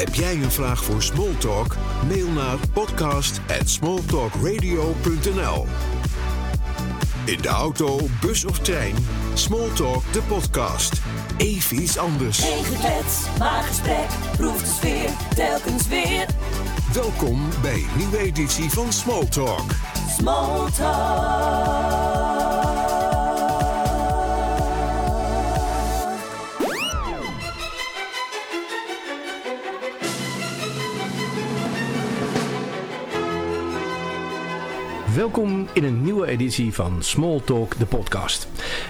Heb jij een vraag voor Smalltalk? Mail naar podcast@smalltalkradio.nl. In de auto, bus of trein, Smalltalk de podcast. Even iets anders. Geen geklets, maar gesprek. Proef de sfeer, telkens weer. Welkom bij een nieuwe editie van Smalltalk. Smalltalk. Welkom in een nieuwe editie van Small Talk, de podcast.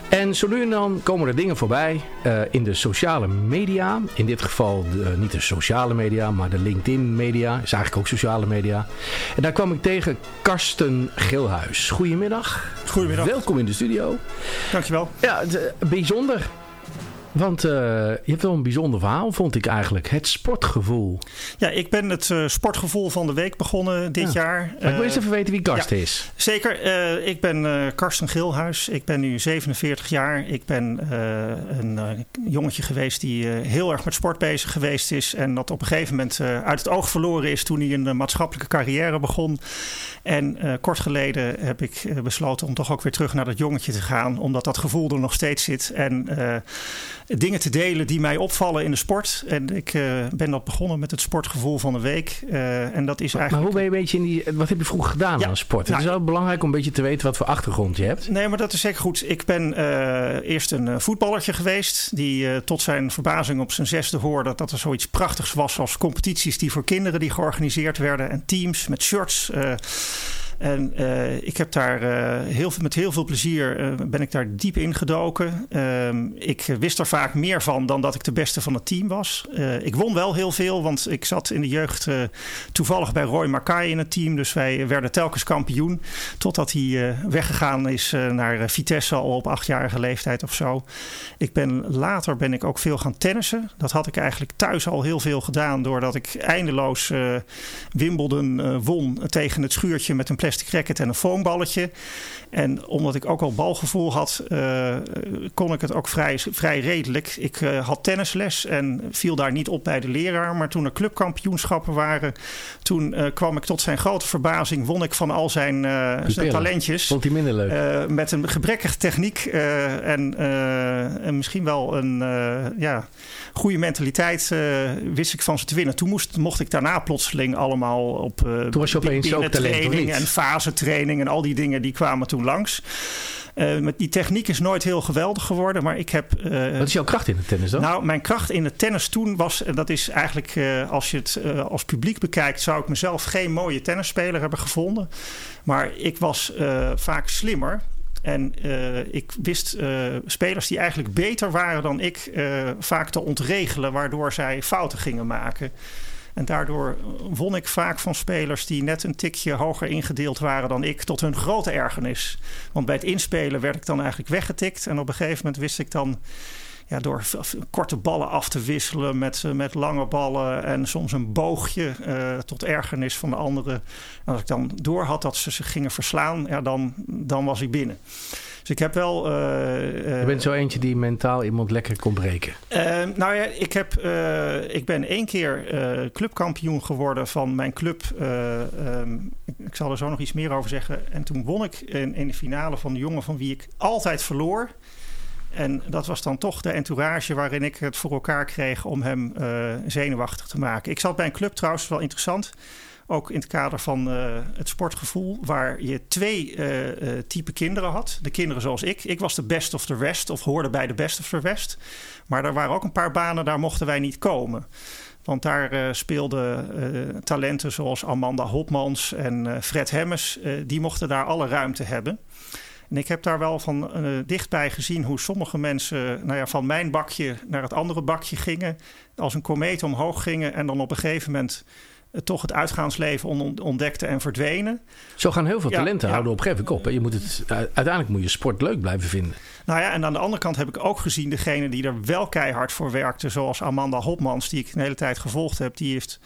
En zo nu en dan komen er dingen voorbij eh, in de sociale media. In dit geval de, niet de sociale media, maar de LinkedIn media. Is eigenlijk ook sociale media. En daar kwam ik tegen Karsten Gilhuis. Goedemiddag. Goedemiddag. Welkom in de studio. Dankjewel. Ja, eh, bijzonder. Want eh, je hebt wel een bijzonder verhaal, vond ik eigenlijk. Het sportgevoel. Ja, ik ben het eh, sportgevoel van de week begonnen dit Ja. jaar. Maar ik wil Eh, eens even weten wie Karsten ja. is. Zeker. Eh, ik ben eh, Karsten Gilhuis. Ik ben nu 47 jaar. Ik ben eh, een eh, jongetje geweest die eh, heel erg met sport bezig geweest is. En dat op een gegeven moment eh, uit het oog verloren is toen hij een eh, maatschappelijke carrière begon. En eh, kort geleden heb ik eh, besloten om toch ook weer terug naar dat jongetje te gaan. Omdat dat gevoel er nog steeds zit. En eh, dingen te delen die mij opvallen in de sport. En ik eh, ben dat begonnen met het sportgevoel van de week. Eh, en dat is Maar eigenlijk... hoe ben je een beetje in die... Wat heb je vroeger gedaan Ja. aan sport? Het is wel belangrijk om een beetje te weten wat voor achtergrond je hebt. Nee, maar dat is zeker goed. Ik ben eh, eerst een voetballertje geweest. Die tot zijn verbazing op zijn zesde hoorde dat er zoiets prachtigs was als competities die voor kinderen die georganiseerd werden. En teams met shirts. En eh, ik heb daar eh, heel, met heel veel plezier eh, ben ik daar diep in gedoken. Ehm, ik wist er vaak meer van dan dat ik de beste van het team was. Ik won wel heel veel, want ik zat in de jeugd toevallig bij Roy Mackay in het team. Dus wij werden telkens kampioen. Totdat hij weggegaan is naar Vitesse al op achtjarige leeftijd of zo. Ik ben, later ben ik ook veel gaan tennissen. Dat had ik eigenlijk thuis al heel veel gedaan. Doordat ik eindeloos Wimbledon won tegen het schuurtje met een plastic racket en een foamballetje. En omdat ik ook al balgevoel had, eh, kon ik het ook vrij, vrij redelijk. Ik eh, had tennisles en viel daar niet op bij de leraar. Maar toen er clubkampioenschappen waren, toen eh, kwam ik tot zijn grote verbazing, won ik van al zijn, zijn talentjes. Vond hij minder leuk? Met een gebrekkige techniek en, en misschien wel een ja, goede mentaliteit wist ik van ze te winnen. Toen moest, mocht ik daarna plotseling allemaal op Toen was je opeens ook talent, of niet? en fasetraining en al die dingen die kwamen toen langs. Eh, met die techniek is nooit heel geweldig geworden, maar ik heb. eh, Wat is jouw kracht in het tennis dan? nou, mijn kracht in het tennis toen was, en dat is eigenlijk eh, als je het als publiek bekijkt, zou ik mezelf geen mooie tennisspeler hebben gevonden. Maar ik was vaak slimmer. En ik wist spelers die eigenlijk beter waren dan ik vaak te ontregelen, waardoor zij fouten gingen maken. En daardoor won ik vaak van spelers die net een tikje hoger ingedeeld waren dan ik, tot hun grote ergernis. Want bij het inspelen werd ik dan eigenlijk weggetikt. En op een gegeven moment wist ik dan ja, door korte ballen af te wisselen met, met lange ballen en soms een boogje eh, tot ergernis van de anderen. En als ik dan door had dat ze zich gingen verslaan, ja, dan, dan was ik binnen. Dus ik heb wel. eh, eh, je bent zo eentje die mentaal iemand lekker kon breken. eh, nou ja, ik, heb, ik ben één keer clubkampioen geworden van mijn club. Eh, ehm, ik, zal er zo nog iets meer over zeggen. En toen won ik in, in de finale van de jongen van wie ik altijd verloor. En dat was dan toch de entourage waarin ik het voor elkaar kreeg om hem zenuwachtig te maken. Ik zat bij een club trouwens, wel interessant. Ook in het kader van eh, het sportgevoel, waar je twee eh, type kinderen had. De kinderen zoals ik. Ik was de best of the rest, of hoorde bij de best of the rest. Maar er waren ook een paar banen, daar mochten wij niet komen. Want daar speelden talenten zoals Amanda Hopmans en Fred Hemmers. die mochten daar alle ruimte hebben. En ik heb daar wel van dichtbij gezien hoe sommige mensen nou ja, van mijn bakje naar het andere bakje gingen. Als een komeet omhoog gingen en dan op een gegeven moment toch het uitgaansleven ontdekte en verdwenen. Zo gaan heel veel talenten houden op een gegeven moment op. Je moet het, uiteindelijk moet je sport leuk blijven vinden. Nou ja, en aan de andere kant heb ik ook gezien degene die er wel keihard voor werkte, zoals Amanda Hopmans, die ik de hele tijd gevolgd heb, die heeft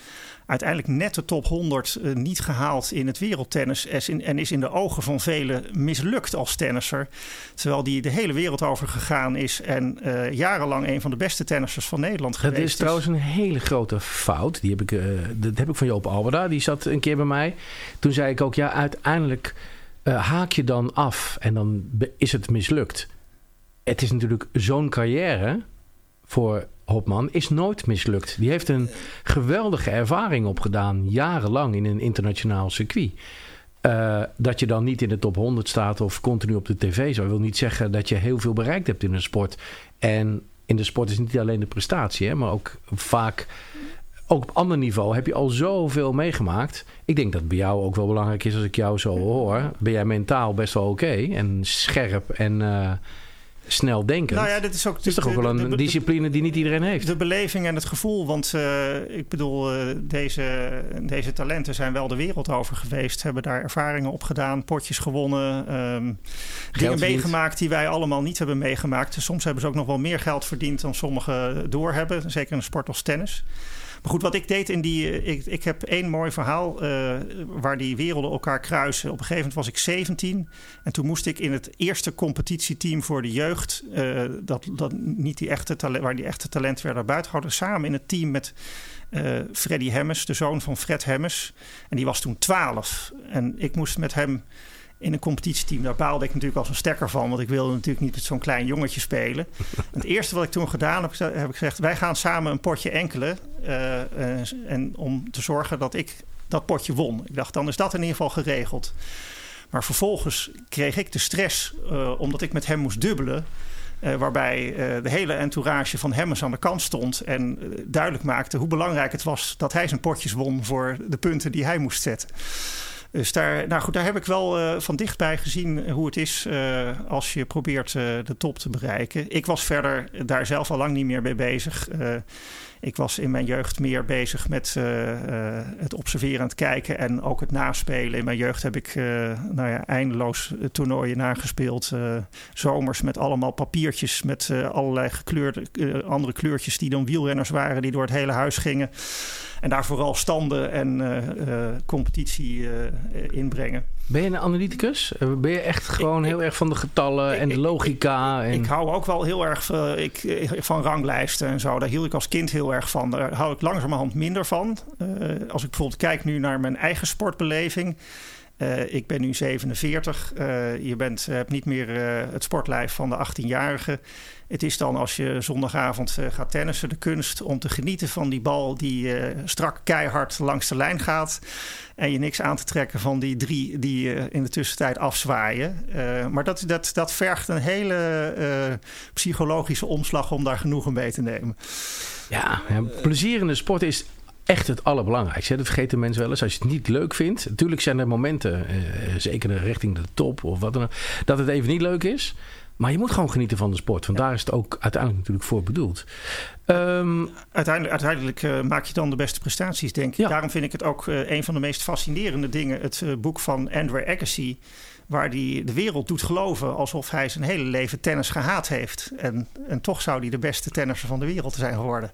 uiteindelijk net de top 100 uh, eh, niet gehaald in het wereldtennis en is in de ogen van velen mislukt als tennisser. Terwijl die de hele wereld over gegaan is en uh, jarenlang een van de beste tennissers van Nederland geweest Dat is trouwens een hele grote fout. Die heb ik, uh, dat heb ik van Joop Alberda. Die zat een keer bij mij. Toen zei ik ook, ja, uiteindelijk haak je dan af en dan is het mislukt het is natuurlijk zo'n carrière voor Hopman is nooit mislukt. Die heeft een geweldige ervaring opgedaan, jarenlang in een internationaal circuit. Uh, dat je dan niet in de top 100 staat of continu op de tv zou wil niet zeggen dat je heel veel bereikt hebt in een sport. En in de sport is niet alleen de prestatie, hè, maar ook vaak, ook op ander niveau heb je al zoveel meegemaakt. Ik denk dat bij jou ook wel belangrijk is als ik jou zo hoor. Ben jij mentaal best wel oké en scherp en. Uh, snel denken. Nou ja, dit is ook, is toch ook wel een discipline die niet iedereen heeft. De beleving en het gevoel. Want uh, ik bedoel, uh, deze, deze talenten zijn wel de wereld over geweest. Hebben daar ervaringen op gedaan, potjes gewonnen. Um, dingen meegemaakt die wij allemaal niet hebben meegemaakt. Soms hebben ze ook nog wel meer geld verdiend dan sommigen doorhebben. Zeker in een sport als tennis. Maar goed, wat ik deed in die. Eh, ik, ik heb één mooi verhaal uh, waar die werelden elkaar kruisen. Op een gegeven moment was ik 17. En toen moest ik in het eerste competitieteam voor de jeugd. Uh, dat, dat niet die echte talent, waar die echte talenten werden buiten gehouden. Samen in het team met uh, Freddy Hemmes, de zoon van Fred Hemmes. En die was toen 12. En ik moest met hem in een competitieteam. Daar baalde ik natuurlijk als een stekker van, want ik wilde natuurlijk niet met zo'n klein jongetje spelen. het eerste wat ik toen gedaan heb, heb ik gezegd: wij gaan samen een potje enkelen. Uh, en om te zorgen dat ik dat potje won. Ik dacht, dan is dat in ieder geval geregeld. Maar vervolgens kreeg ik de stress uh, omdat ik met hem moest dubbelen. Uh, waarbij uh, de hele entourage van Hemmers aan de kant stond en duidelijk maakte hoe belangrijk het was dat hij zijn potjes won voor de punten die hij moest zetten. Dus daar, nou goed, daar heb ik wel uh, van dichtbij gezien hoe het is uh, als je probeert de top te bereiken. Ik was verder daar zelf al lang niet meer mee bezig. Ik was in mijn jeugd meer bezig met uh, uh, het observeren en het kijken en ook het naspelen. In mijn jeugd heb ik uh, nou ja, eindeloos toernooien nagespeeld. zomers met allemaal papiertjes met allerlei gekleurde andere kleurtjes die dan wielrenners waren die door het hele huis gingen. En daar vooral standen en competitie inbrengen. Ben je een analyticus? Ben je echt gewoon heel erg van de getallen en de logica? Ik, en... ik, hou ook wel heel erg ik, van ranglijsten en zo. Daar hield ik als kind heel erg van. Daar hou ik langzamerhand minder van. Uh, als ik bijvoorbeeld kijk nu naar mijn eigen sportbeleving. Uh, ik ben nu 47. Uh, je bent, hebt niet meer het sportlijf van de 18-jarige. Het is dan als je zondagavond gaat tennissen de kunst om te genieten van die bal die strak keihard langs de lijn gaat. En je niks aan te trekken van die drie die in de tussentijd afzwaaien. maar dat, dat, dat vergt een hele psychologische omslag om daar genoegen mee te nemen. Ja, plezier in de sport is echt het allerbelangrijkste. Dat vergeten mensen wel eens. Als je het niet leuk vindt. Natuurlijk zijn er momenten, eh, zeker richting de top of wat dan ook, dat het even niet leuk is. Maar je moet gewoon genieten van de sport. Want daar is het ook uiteindelijk natuurlijk voor bedoeld. Um, uiteindelijk uiteindelijk uh, maak je dan de beste prestaties, denk ik. Ja. Daarom vind ik het ook uh, een van de meest fascinerende dingen. Het uh, boek van Andrew Agassi. Waar hij de wereld doet geloven alsof hij zijn hele leven tennis gehaat heeft. En, en toch zou hij de beste tennisser van de wereld zijn geworden.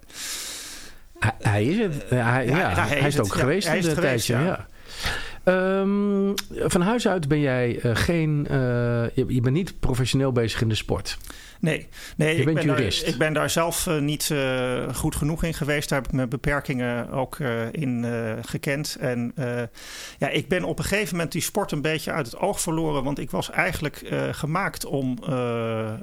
Hij, hij is het. Hij, ja, ja, hij, is, het ook geweest in de tijdje. Ja. Um, van huis uit ben jij uh, geen. Uh, je, je, bent niet professioneel bezig in de sport. Nee, nee ik, ben Daar, ik ben daar zelf uh, niet uh, goed genoeg in geweest. Daar heb ik mijn beperkingen ook uh, in gekend. En ja, ik ben op een gegeven moment die sport een beetje uit het oog verloren. Want ik was eigenlijk gemaakt om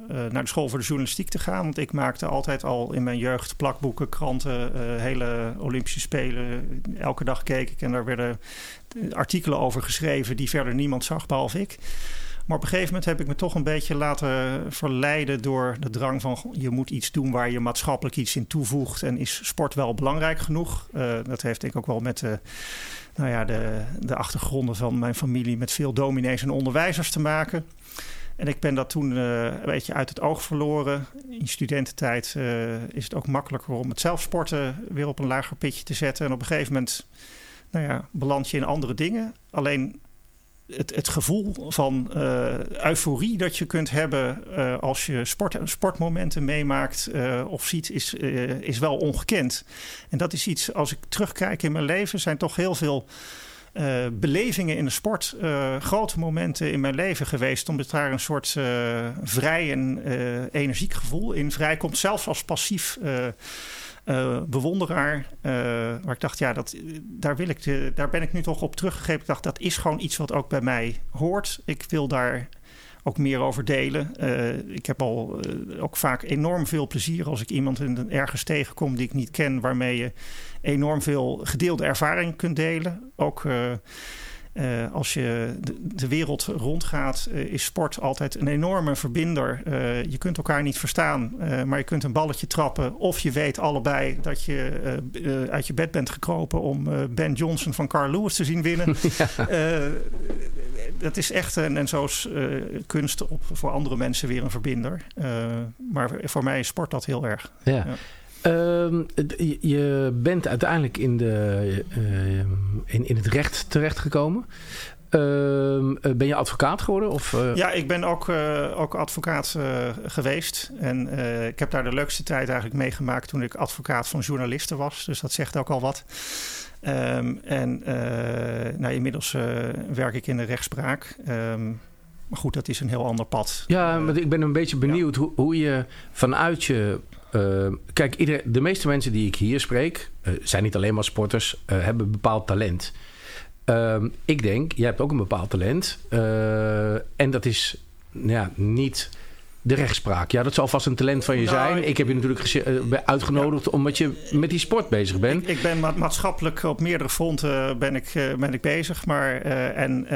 naar de school voor de journalistiek te gaan. Want ik maakte altijd al in mijn jeugd plakboeken, kranten, hele Olympische Spelen. Elke dag keek ik en daar werden artikelen over geschreven die verder niemand zag, behalve ik. Maar op een gegeven moment heb ik me toch een beetje laten verleiden door de drang van je moet iets doen waar je maatschappelijk iets in toevoegt. En is sport wel belangrijk genoeg? Uh, dat heeft denk ik ook wel met de, nou ja, de, de achtergronden van mijn familie met veel dominees en onderwijzers te maken. En ik ben dat toen een beetje uit het oog verloren. In studententijd is het ook makkelijker om het zelfsporten weer op een lager pitje te zetten. En op een gegeven moment nou ja, beland je in andere dingen. Alleen het, het gevoel van uh, euforie dat je kunt hebben uh, als je sport, sportmomenten meemaakt uh, of ziet, is, is wel ongekend. En dat is iets, als ik terugkijk in mijn leven, zijn toch heel veel belevingen in de sport, grote momenten in mijn leven geweest, omdat daar een soort vrij en energiek gevoel in vrijkomt, zelfs als passief uh, bewonderaar. Uh, waar ik dacht, ja, dat, daar, wil ik de, daar ben ik nu toch op teruggegeven. Ik dacht, dat is gewoon iets wat ook bij mij hoort. Ik wil daar ook meer over delen. Uh, ik heb al ook vaak enorm veel plezier als ik iemand in, ergens tegenkom die ik niet ken, waarmee je enorm veel gedeelde ervaring kunt delen. Ook uh, als je de, de, wereld rondgaat, uh, is sport altijd een enorme verbinder. Uh, je kunt elkaar niet verstaan, maar je kunt een balletje trappen. Of je weet allebei dat je uit je bed bent gekropen om Ben Johnson van Carl Lewis te zien winnen. Ja. dat is echt, en, en zo is kunst op, voor andere mensen weer een verbinder. maar voor mij is sport dat heel erg. ja. ja. Uh, je bent uiteindelijk in, de, uh, in, in het recht terechtgekomen. Uh, ben je advocaat geworden? Of, uh... Ja, ik ben ook, uh, ook advocaat geweest. En ik heb daar de leukste tijd eigenlijk meegemaakt toen ik advocaat van journalisten was. Dus dat zegt ook al wat. Um, en nou, inmiddels werk ik in de rechtspraak. Um, maar goed, dat is een heel ander pad. Ja, maar ik ben een beetje benieuwd ja. hoe, hoe je vanuit je uh, kijk, de meeste mensen die ik hier spreek, uh, zijn niet alleen maar sporters, uh, hebben een bepaald talent. Ehm, ik denk, jij hebt ook een bepaald talent. en dat is nou ja, niet de rechtspraak. Ja, dat zal vast een talent van je nou, zijn. Ik heb je natuurlijk uh, uitgenodigd ja. omdat je met die sport bezig bent. Ik, ik ben ma maatschappelijk op meerdere fronten ben ik, uh, ben ik bezig. Maar, uh, en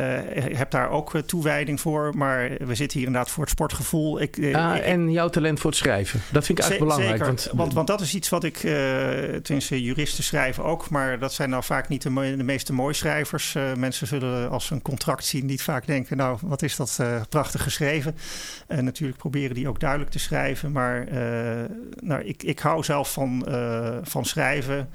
heb daar ook toewijding voor. Maar we zitten hier inderdaad voor het sportgevoel. Ik, ah, ik, en jouw talent voor het schrijven. Dat vind ik eigenlijk belangrijk. Want, want, want, dat is iets wat ik... tenminste, juristen schrijven ook. Maar dat zijn nou vaak niet de, de meeste mooi schrijvers. mensen zullen als ze een contract zien niet vaak denken... nou, wat is dat prachtig geschreven. En natuurlijk die ook duidelijk te schrijven. Maar uh, nou, ik, ik hou zelf van, uh, van schrijven.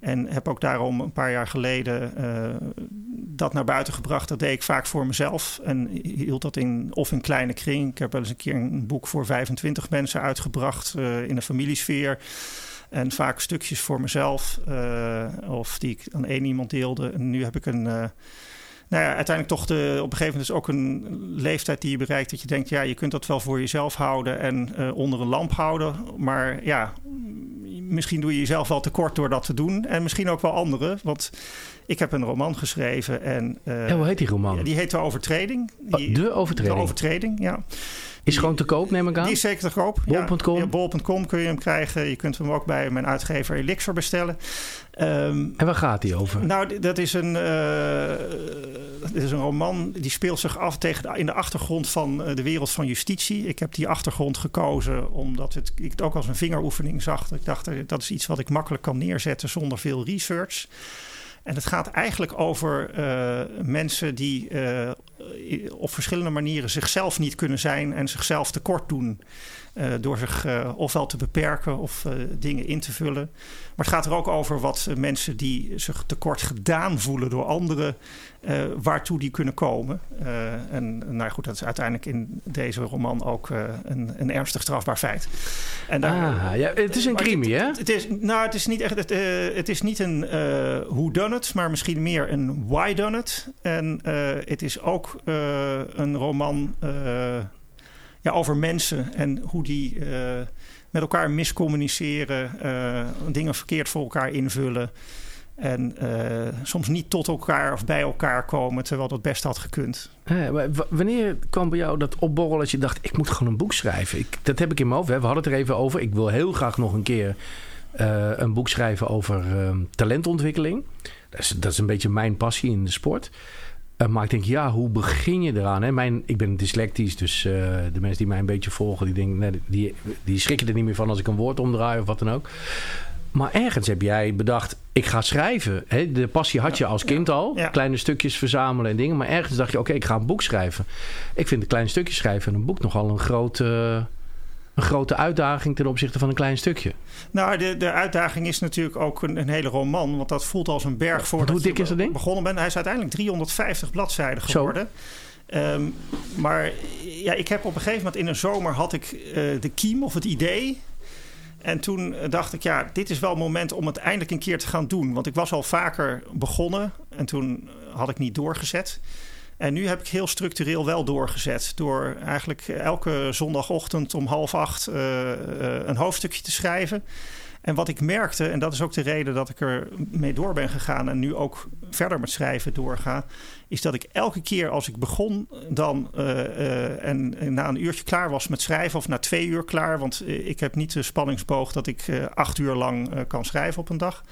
En heb ook daarom een paar jaar geleden uh, dat naar buiten gebracht. Dat deed ik vaak voor mezelf. En hield dat in, of in kleine kring. Ik heb wel eens een keer een boek voor 25 mensen uitgebracht in een familiesfeer. En vaak stukjes voor mezelf. of die ik aan één iemand deelde. En nu heb ik een nou ja, uiteindelijk toch de, op een gegeven moment is ook een leeftijd die je bereikt dat je denkt, ja, je kunt dat wel voor jezelf houden en uh, onder een lamp houden. Maar ja, misschien doe je jezelf wel tekort door dat te doen. En misschien ook wel anderen. Want ik heb een roman geschreven. En, uh, hoe heet die roman? Die heet De Overtreding. Oh, de Overtreding? De Overtreding, ja. Is gewoon te koop, neem ik aan? Die is zeker te koop. Bol.com? Ja, bol.com kun je hem krijgen. Je kunt hem ook bij mijn uitgever Elixir bestellen. Um, en waar gaat die over? Nou, dat is een, uh, dat is een roman die speelt zich af tegen in de achtergrond van de wereld van justitie. Ik heb die achtergrond gekozen omdat het, ik het ook als een vingeroefening zag. Ik dacht, dat is iets wat ik makkelijk kan neerzetten zonder veel research. En het gaat eigenlijk over uh, mensen die uh, op verschillende manieren zichzelf niet kunnen zijn en zichzelf tekort doen. Uh, door zich ofwel te beperken of dingen in te vullen. Maar het gaat er ook over wat mensen die zich tekort gedaan voelen door anderen, uh, waartoe die kunnen komen. Uh, en nou goed, dat is uiteindelijk in deze roman ook uh, een, een, ernstig strafbaar feit. En daar, ah, ja, het is een crime, hè? Het, is, nou, het is niet echt. Het, het is niet een who done it, maar misschien meer een why done it. En het is ook een roman ja, over mensen en hoe die met elkaar miscommuniceren, dingen verkeerd voor elkaar invullen. En uh, soms niet tot elkaar of bij elkaar komen, terwijl dat best had gekund. wanneer kwam bij jou dat opborrel dat je dacht: ik moet gewoon een boek schrijven? Ik, dat heb ik in mijn hoofd. Hè. We hadden het er even over. Ik wil heel graag nog een keer uh, een boek schrijven over uh, talentontwikkeling. Dat is, dat is een beetje mijn passie in de sport. Uh, maar ik denk, ja, hoe begin je eraan? Hè? Mijn, ik ben dyslectisch, dus de mensen die mij een beetje volgen, die, denken, nee, die, die schrikken er niet meer van als ik een woord omdraai of wat dan ook. Maar ergens heb jij bedacht, ik ga schrijven. Hè? De passie had je als kind al. Kleine stukjes verzamelen en dingen. Maar ergens dacht je, oké, ik ga een boek schrijven. Ik vind een klein stukje schrijven en een boek nogal een grote, een grote uitdaging ten opzichte van een klein stukje. Nou, de, de uitdaging is natuurlijk ook een, een hele roman. Want dat voelt als een berg voor hoe dik is dat ding? begonnen bent. Hij is uiteindelijk 350 bladzijden geworden. Ehm, maar ja, ik heb op een gegeven moment in een zomer had ik eh, de kiem of het idee. En toen dacht ik, ja, dit is wel het moment om het eindelijk een keer te gaan doen. Want ik was al vaker begonnen en toen had ik niet doorgezet. En nu heb ik heel structureel wel doorgezet. Door eigenlijk elke zondagochtend om half acht eh, eh, een hoofdstukje te schrijven. En wat ik merkte, en dat is ook de reden dat ik er mee door ben gegaan en nu ook verder met schrijven doorga, is dat ik elke keer als ik begon dan eh, eh, en, na een uurtje klaar was met schrijven of na twee uur klaar, want eh, ik heb niet de spanningsboog dat ik acht uur lang kan schrijven op een dag.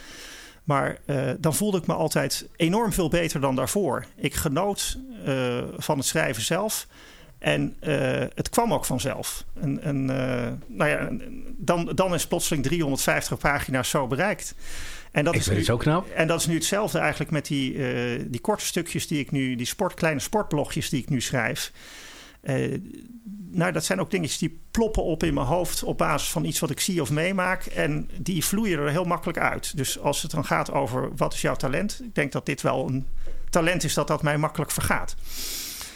Maar dan voelde ik me altijd enorm veel beter dan daarvoor. Ik genoot van het schrijven zelf. En eh, het kwam ook vanzelf. En, en, eh, nou ja, dan, dan is plotseling 350 pagina's zo bereikt. En dat Ik is nu, zo knap. En dat is nu hetzelfde eigenlijk met die, eh, die korte stukjes die ik nu, die sport, kleine sportblogjes die ik nu schrijf. Nou, dat zijn ook dingetjes die ploppen op in mijn hoofd op basis van iets wat ik zie of meemaak. En die vloeien er heel makkelijk uit. Dus als het dan gaat over wat is jouw talent, ik denk dat dit wel een talent is dat dat mij makkelijk vergaat.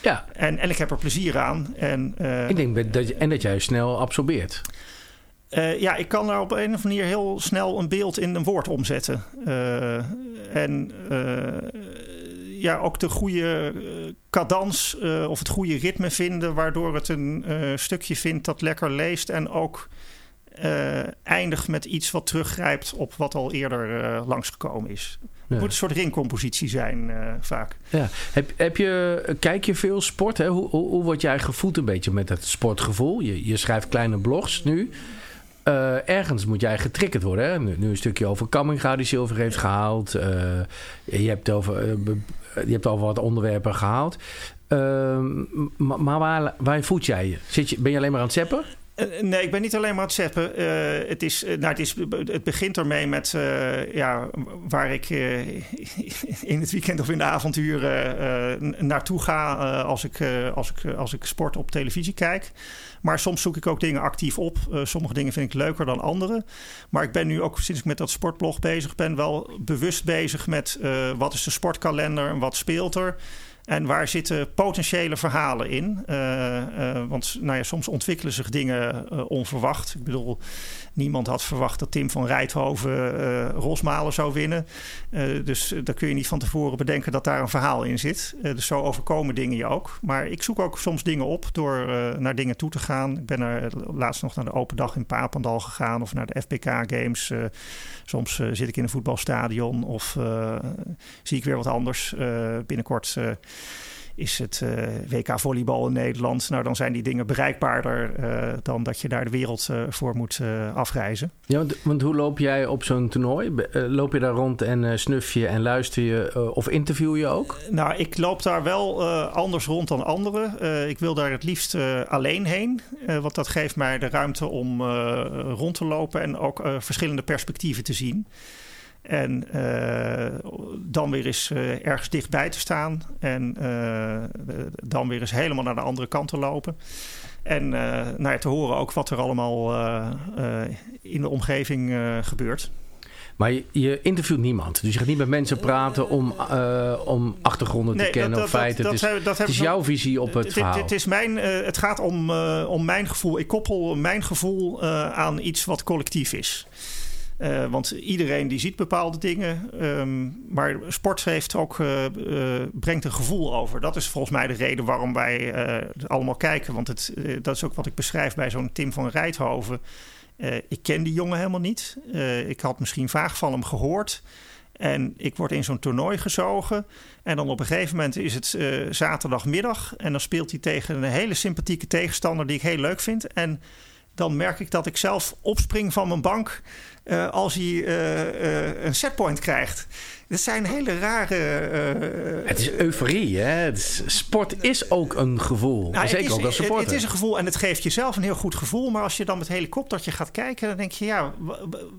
Ja, En, en ik heb er plezier aan. En, eh, ik denk dat, je- en dat jij snel absorbeert. Eh, ja, ik kan daar op een of andere manier heel snel een beeld in een woord omzetten. Eh, en ja, ook de goede cadans of het goede ritme vinden, waardoor het een stukje vindt dat lekker leest en ook eindigt met iets wat teruggrijpt op wat al eerder eh, langsgekomen is. Het Ja. moet een soort ringcompositie zijn, eh, vaak. Ja. Heb, heb je, kijk je veel sport? Hè? Hoe, hoe, hoe word jij gevoed een beetje met het sportgevoel? Je, je schrijft kleine blogs nu. Eh, ergens moet jij getriggerd worden. Hè? Nu, nu een stukje over Kamminga die zilver heeft gehaald. Eh, je, hebt over, eh, je hebt over wat onderwerpen gehaald. Ehm, maar maar waar, waar voed jij je? Zit je? Ben je alleen maar aan het zeppen? Eh, Nee, ik ben niet alleen maar het zeppen. Eh, het, is, eh, nou, het, is, het begint ermee met ja, waar ik in het weekend of in de avonturen eh, n- naartoe ga als, ik, als, ik, als ik sport op televisie kijk. Maar soms zoek ik ook dingen actief op. Sommige dingen vind ik leuker dan andere. Maar ik ben nu ook sinds ik met dat sportblog bezig ben, wel bewust bezig met wat is de sportkalender en wat speelt er. En waar zitten potentiële verhalen in? Eh, eh, want nou ja, soms ontwikkelen zich dingen eh, onverwacht. Ik bedoel, niemand had verwacht dat Tim van Rijthoven Rosmalen zou winnen. Dus daar kun je niet van tevoren bedenken dat daar een verhaal in zit. Dus zo overkomen dingen je ook. Maar ik zoek ook soms dingen op door naar dingen toe te gaan. Ik ben er laatst nog naar de open dag in Papendal gegaan of naar de FPK Games. Soms zit ik in een voetbalstadion of zie ik weer wat anders. Binnenkort is het eh, WK volleybal in Nederland. Nou, dan zijn die dingen bereikbaarder eh, dan dat je daar de wereld eh, voor moet afreizen. Ja, want, want hoe loop jij op zo'n toernooi? Loop je daar rond en snuf je en luister je of interview je ook? Nou, ik loop daar wel anders rond dan anderen. Ik wil daar het liefst alleen heen. want dat geeft mij de ruimte om rond te lopen en ook verschillende perspectieven te zien. En eh, dan weer eens eh, ergens dichtbij te staan. En eh, dan weer eens helemaal naar de andere kant te lopen. En eh, nou ja, te horen ook wat er allemaal in de omgeving gebeurt. Maar je, je interviewt niemand. Dus je gaat niet met mensen praten om, om achtergronden te kennen of feiten. dat het is, het jouw visie op het Dit- verhaal. dit is mijn, het gaat om, om mijn gevoel. Ik koppel mijn gevoel aan iets wat collectief is. Eh, want iedereen die ziet bepaalde dingen. ehm, maar sport heeft ook, eh, eh, brengt een gevoel over. Dat is volgens mij de reden waarom wij allemaal kijken. Want het, dat is ook wat ik beschrijf bij zo'n Tim van Rijthoven. Ik ken die jongen helemaal niet. Ik had misschien vaag van hem gehoord. En ik word in zo'n toernooi gezogen. En dan op een gegeven moment is het zaterdagmiddag. En dan speelt hij tegen een hele sympathieke tegenstander die ik heel leuk vind. En dan merk ik dat ik zelf opspring van mijn bank. Als hij een setpoint krijgt. Dat zijn hele rare. het is euforie, hè? Het is, sport is ook een gevoel. Nou, Zeker ook als supporter. Het, het, is een gevoel en het geeft jezelf een heel goed gevoel. Maar als je dan met helikoptertje gaat kijken, dan denk je: ja,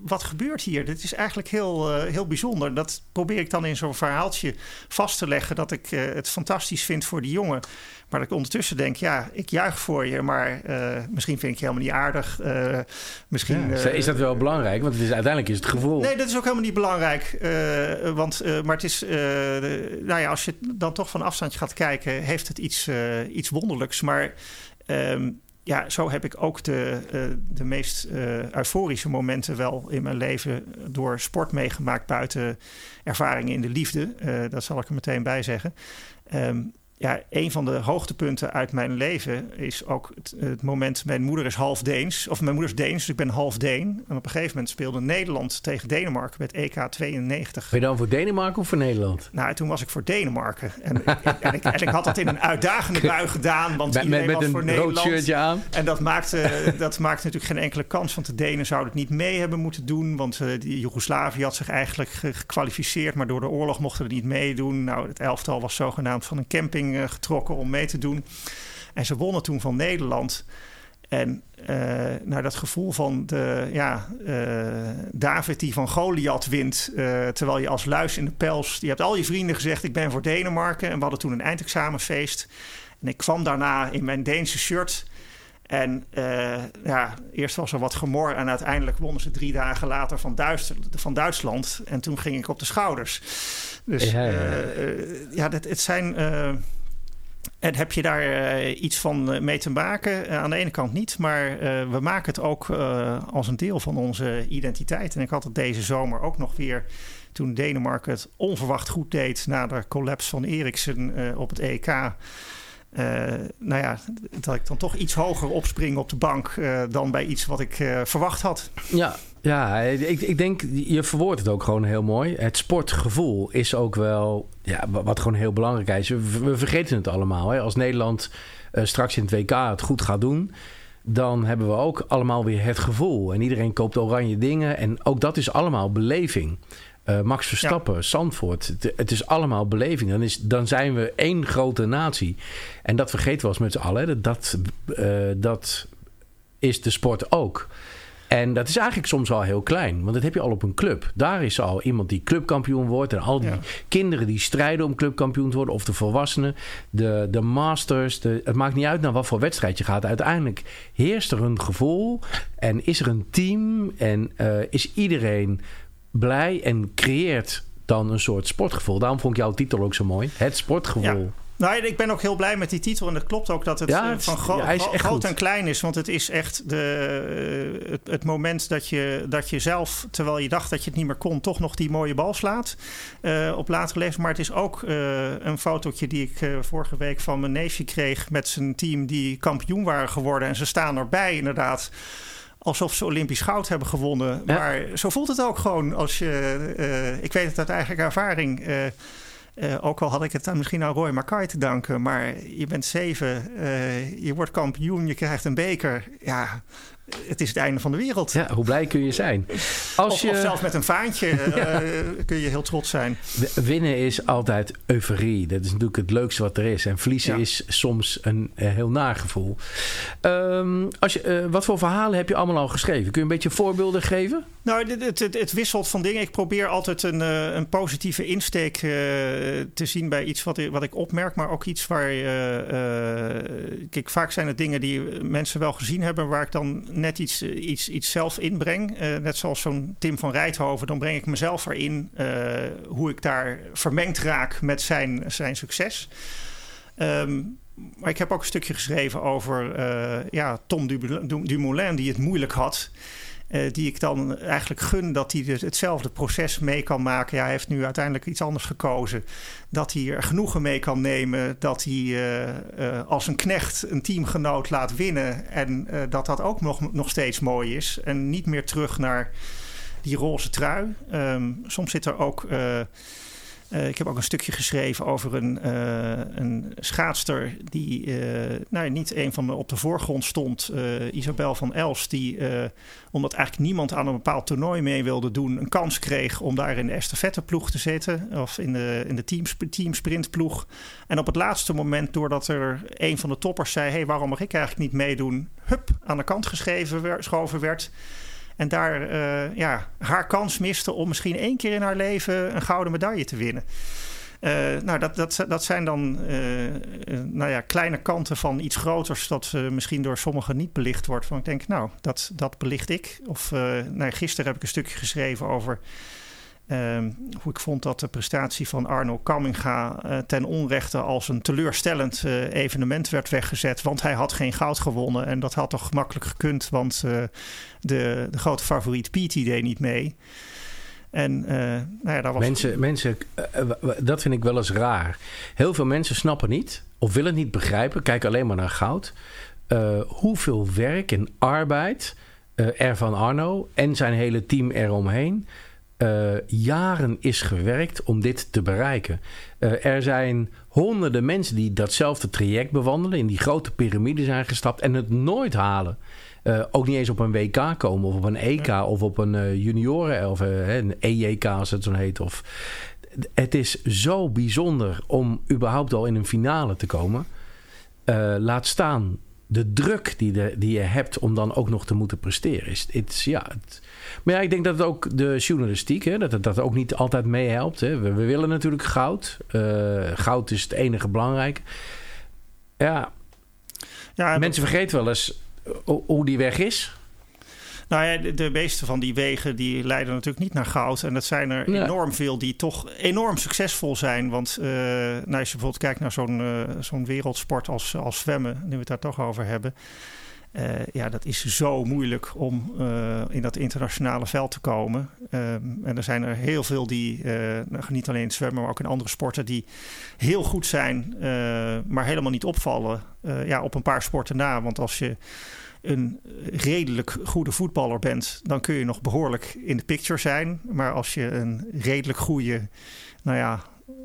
wat gebeurt hier? Dit is eigenlijk heel, heel bijzonder. Dat probeer ik dan in zo'n verhaaltje vast te leggen. Dat ik het fantastisch vind voor die jongen. Maar dat ik ondertussen denk, ja, ik juich voor je, maar uh, misschien vind ik je helemaal niet aardig. Uh, misschien, ja, is dat wel belangrijk? Want is, uiteindelijk is het gevoel. Nee, dat is ook helemaal niet belangrijk. Uh, want, maar het is, nou ja, als je dan toch van afstandje gaat kijken, heeft het iets, iets wonderlijks. Maar um, ja, zo heb ik ook de, de meest euforische momenten wel in mijn leven door sport meegemaakt buiten ervaringen in de liefde. dat zal ik er meteen bij zeggen. Um, ja, een van de hoogtepunten uit mijn leven is ook het, het, moment. Mijn moeder is half Deens, of mijn moeder is Deens, dus ik ben half Deen. En op een gegeven moment speelde Nederland tegen Denemarken met EK 92. Ben je dan voor Denemarken of voor Nederland? Nou, toen was ik voor Denemarken. En, en, ik, en ik, had dat in een uitdagende bui gedaan, want met, iedereen met, was voor Nederland. Rood shirtje aan. En dat maakte, dat maakte natuurlijk geen enkele kans, want de Denen zouden het niet mee hebben moeten doen. Want uh, die Joegoslavië had zich eigenlijk gekwalificeerd, maar door de oorlog mochten we niet meedoen. Nou, het elftal was zogenaamd van een camping eh, getrokken om mee te doen. En ze wonnen toen van Nederland. En uh, nou, dat gevoel van de, ja, uh, David die van Goliath wint, uh, terwijl je als luis in de pels, je hebt al je vrienden gezegd, ik ben voor Denemarken. En we hadden toen een eindexamenfeest. En ik kwam daarna in mijn Deense shirt. En ja, eerst was er wat gemor en uiteindelijk wonnen ze drie dagen later van, van Duitsland. En toen ging ik op de schouders. Dus ja, ja. ja dat, het zijn en heb je daar uh, iets van eh, mee te maken? Uh, aan de ene kant niet, maar we maken het ook als een deel van onze identiteit. En ik had het deze zomer ook nog weer toen Denemarken het onverwacht goed deed na de collapse van Eriksen op het EK. Nou ja, dat ik dan toch iets hoger opspring op de bank dan bij iets wat ik verwacht had. Ja, ja, ik, ik denk, je verwoordt het ook gewoon heel mooi. Het sportgevoel is ook wel, ja, wat gewoon heel belangrijk is. We, vergeten het allemaal. Hè? Als Nederland straks in het WK het goed gaat doen, dan hebben we ook allemaal weer het gevoel. En iedereen koopt oranje dingen. En ook dat is allemaal beleving. Uh, Max Verstappen, ja. Zandvoort. Het, het, is allemaal beleving. Dan, is, dan zijn we één grote natie. En dat vergeten we als met z'n allen. Dat, dat, uh, dat is de sport ook. En dat is eigenlijk soms al heel klein. Want dat heb je al op een club. Daar is al iemand die clubkampioen wordt. En al die kinderen die strijden om clubkampioen te worden. Of de volwassenen. De, de masters. De, het maakt niet uit naar wat voor wedstrijd je gaat. Uiteindelijk heerst er een gevoel. En is er een team. En uh, is iedereen blij. En creëert dan een soort sportgevoel. Daarom vond ik jouw titel ook zo mooi. Het sportgevoel. Ja. Nou, ik ben ook heel blij met die titel. En het klopt ook dat het, ja, het van gro ja, gro groot en klein is. Want het is echt de, het, het, moment dat je, dat je zelf, terwijl je dacht dat je het niet meer kon, toch nog die mooie bal slaat. Uh, op latere leeftijd. Maar het is ook uh, een fotootje die ik uh, vorige week van mijn neefje kreeg met zijn team die kampioen waren geworden. En ze staan erbij inderdaad alsof ze Olympisch goud hebben gewonnen. Ja. Maar zo voelt het ook gewoon als je. ik weet het uit eigen ervaring. Uh, ook al had ik het aan misschien aan Roy Mackay te danken. Maar je bent zeven, je wordt kampioen, je krijgt een beker. Ja, het is het einde van de wereld. Ja, hoe blij kun je zijn? Als of, je... of zelfs met een vaantje ja. uh, kun je heel trots zijn. Winnen is altijd euforie. Dat is natuurlijk het leukste wat er is. En verliezen ja. is soms een uh, heel nagevoel. Um, als je, uh, wat voor verhalen heb je allemaal al geschreven? Kun je een beetje voorbeelden geven? Nou, het, het, het, wisselt van dingen. Ik probeer altijd een, een positieve insteek te zien bij iets wat ik, wat ik opmerk. Maar ook iets waar... kijk, vaak zijn het dingen die mensen wel gezien hebben... waar ik dan net iets, iets, iets zelf inbreng. Uh, net zoals zo'n Tim van Rijthoven, dan breng ik mezelf erin uh, hoe ik daar vermengd raak met zijn, zijn succes. Um, maar ik heb ook een stukje geschreven over ja, Tom Dumoulin, die het moeilijk had. Uh, die ik dan eigenlijk gun dat hij dus hetzelfde proces mee kan maken. Ja, hij heeft nu uiteindelijk iets anders gekozen. Dat hij er genoegen mee kan nemen. Dat hij uh, uh, als een knecht een teamgenoot laat winnen. En dat dat ook nog, nog steeds mooi is. En niet meer terug naar die roze trui. Um, soms zit er ook Uh, ik heb ook een stukje geschreven over een, uh, een schaatster die uh, nou, niet een van de op de voorgrond stond, Isabel van Els, die omdat eigenlijk niemand aan een bepaald toernooi mee wilde doen, een kans kreeg om daar in de estafetteploeg te zitten of in de, in de teams, teamsprintploeg. En op het laatste moment, doordat er een van de toppers zei: hey, waarom mag ik eigenlijk niet meedoen? Hup, aan de kant geschoven werd. En daar uh, ja, haar kans miste om misschien één keer in haar leven een gouden medaille te winnen. Uh, nou, dat, dat, dat zijn dan uh, nou ja, kleine kanten van iets groters dat misschien door sommigen niet belicht wordt. Van ik denk, nou, dat, dat belicht ik. Of nou, gisteren heb ik een stukje geschreven over Ehm, hoe ik vond dat de prestatie van Arno Kamminga uh, ten onrechte als een teleurstellend uh, evenement werd weggezet. Want hij had geen goud gewonnen. En dat had toch gemakkelijk gekund, want uh, de, de grote favoriet Pete deed niet mee. En nou ja, dat was... Mensen, mensen, dat vind ik wel eens raar. Heel veel mensen snappen niet of willen niet begrijpen, kijken alleen maar naar goud. hoeveel werk en arbeid er van Arno en zijn hele team eromheen uh, jaren is gewerkt om dit te bereiken. Uh, er zijn honderden mensen die datzelfde traject bewandelen, in die grote piramide zijn gestapt en het nooit halen. Uh, ook niet eens op een WK komen of op een EK of op een junioren of een EJK als het zo heet. Of, het is zo bijzonder om überhaupt al in een finale te komen. laat staan de druk die, de, die je hebt om dan ook nog te moeten presteren. Is, het, ja, het, maar ja, ik denk dat het ook de journalistiek, hè, dat het dat ook niet altijd meehelpt. We, we willen natuurlijk goud. Uh, goud is het enige belangrijke. Ja, ja mensen vergeten wel eens hoe die weg is. Nou ja, de, meeste van die wegen die leiden natuurlijk niet naar goud. En dat zijn er enorm veel die toch enorm succesvol zijn. Want uh, nou, als je bijvoorbeeld kijkt naar zo'n uh, zo'n wereldsport als, als zwemmen, nu we het daar toch over hebben. Uh, ja, dat is zo moeilijk om uh, in dat internationale veld te komen. Um, en er zijn er heel veel die, uh, niet alleen in zwemmen, maar ook in andere sporten, die heel goed zijn, maar helemaal niet opvallen. ja, op een paar sporten na. Want als je een redelijk goede voetballer bent, dan kun je nog behoorlijk in de picture zijn. Maar als je een redelijk goede, nou ja,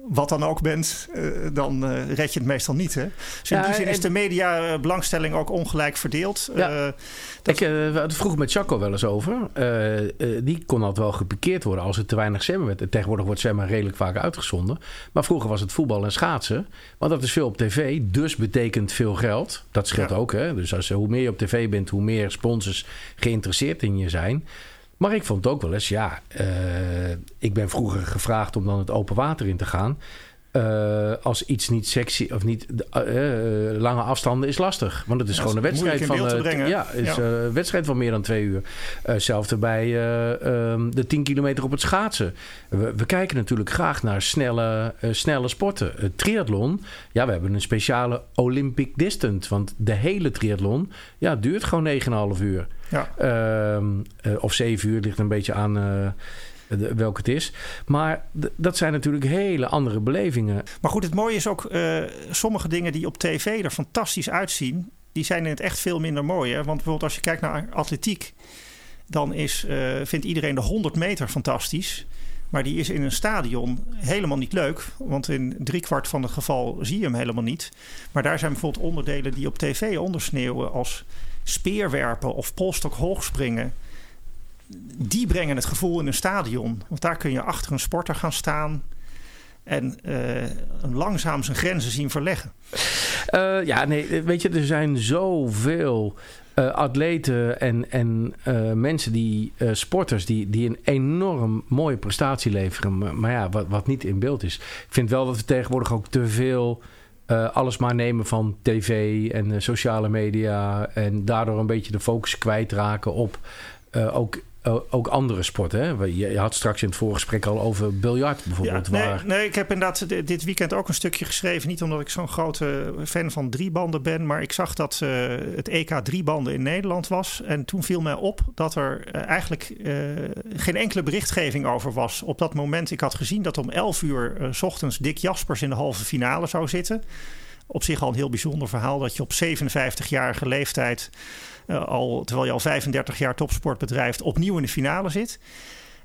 wat dan ook bent, uh, dan uh, red je het meestal niet. Hè? Dus in die zin is de media belangstelling ook ongelijk verdeeld. Ja. Uh, dat... Ik vroeg met Chaco wel eens over. die kon altijd wel gepikeerd worden als er te weinig zwemmen werd. Tegenwoordig wordt zwemmen redelijk vaak uitgezonden. Maar vroeger was het voetbal en schaatsen. Want dat is veel op tv, dus betekent veel geld. Dat scheelt ja. ook. Hè? Dus als, hoe meer je op tv bent, hoe meer sponsors geïnteresseerd in je zijn. Maar ik vond het ook wel eens, ja, uh, ik ben vroeger gevraagd om dan het open water in te gaan. Uh, als iets niet sexy of niet uh, lange afstanden is lastig. Want het is ja, gewoon een wedstrijd van. ja, is ja. wedstrijd van meer dan twee uur. Hetzelfde bij um, de 10 kilometer op het schaatsen. We, we kijken natuurlijk graag naar snelle, snelle sporten. triathlon, ja, we hebben een speciale Olympic distance. Want de hele triathlon ja, duurt gewoon 9,5 uur. Ja. Uh, of zeven uur ligt een beetje aan de, welke het is. Maar dat zijn natuurlijk hele andere belevingen. Maar goed, het mooie is ook uh, sommige dingen die op tv er fantastisch uitzien, die zijn in het echt veel minder mooi. Hè? Want bijvoorbeeld als je kijkt naar atletiek, dan is, vindt iedereen de 100 meter fantastisch. Maar die is in een stadion helemaal niet leuk. Want in driekwart van het geval zie je hem helemaal niet. Maar daar zijn bijvoorbeeld onderdelen die op tv ondersneeuwen als speerwerpen of polstok hoogspringen. Die brengen het gevoel in een stadion. Want daar kun je achter een sporter gaan staan en uh, langzaam zijn grenzen zien verleggen. Uh, ja, nee, weet je, er zijn zoveel uh, atleten en, en mensen die, sporters, die, die een enorm mooie prestatie leveren. Maar, maar ja, wat, wat niet in beeld is. Ik vind wel dat we tegenwoordig ook te veel uh, alles maar nemen van tv en uh, sociale media. En daardoor een beetje de focus kwijtraken op uh, ook ook andere sporten. Hè? Je had straks in het voorgesprek al over biljart bijvoorbeeld. Ja, nee, waar... nee, ik heb inderdaad dit weekend ook een stukje geschreven. Niet omdat ik zo'n grote fan van driebanden ben. Maar ik zag dat uh, het EK driebanden in Nederland was. En toen viel mij op dat er uh, eigenlijk uh, geen enkele berichtgeving over was. Op dat moment, ik had gezien dat om 11 uur s ochtends Dick Jaspers in de halve finale zou zitten. Op zich al een heel bijzonder verhaal dat je op 57-jarige leeftijd uh, al, terwijl je al 35 jaar topsport bedrijft, opnieuw in de finale zit.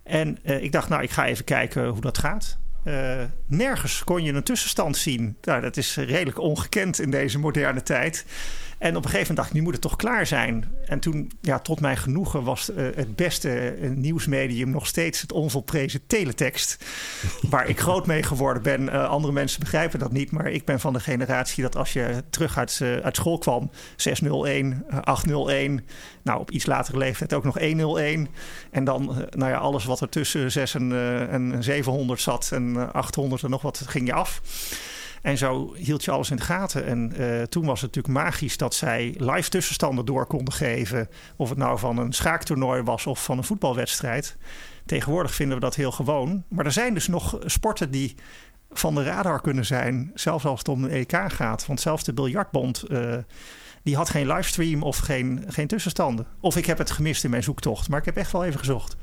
En uh, ik dacht, nou, ik ga even kijken hoe dat gaat. Uh, nergens kon je een tussenstand zien. Nou, dat is redelijk ongekend in deze moderne tijd. En op een gegeven moment dacht ik, nu moet het toch klaar zijn. En toen, ja, tot mijn genoegen, was uh, het beste uh, nieuwsmedium nog steeds het onvolprezen teletext. waar ik groot mee geworden ben. Uh, andere mensen begrijpen dat niet, maar ik ben van de generatie dat als je terug uit, uit school kwam, 601, 801, nou op iets latere leeftijd ook nog 101. En dan, nou ja, alles wat er tussen 6 en, en 700 zat en 800 en nog wat, ging je af. En zo hield je alles in de gaten. En uh, toen was het natuurlijk magisch dat zij live tussenstanden door konden geven. Of het nou van een schaaktoernooi was of van een voetbalwedstrijd. Tegenwoordig vinden we dat heel gewoon. Maar er zijn dus nog sporten die van de radar kunnen zijn. Zelfs als het om een EK gaat. Want zelfs de biljartbond... Uh, die had geen livestream of geen, geen tussenstanden. Of ik heb het gemist in mijn zoektocht. Maar ik heb echt wel even gezocht.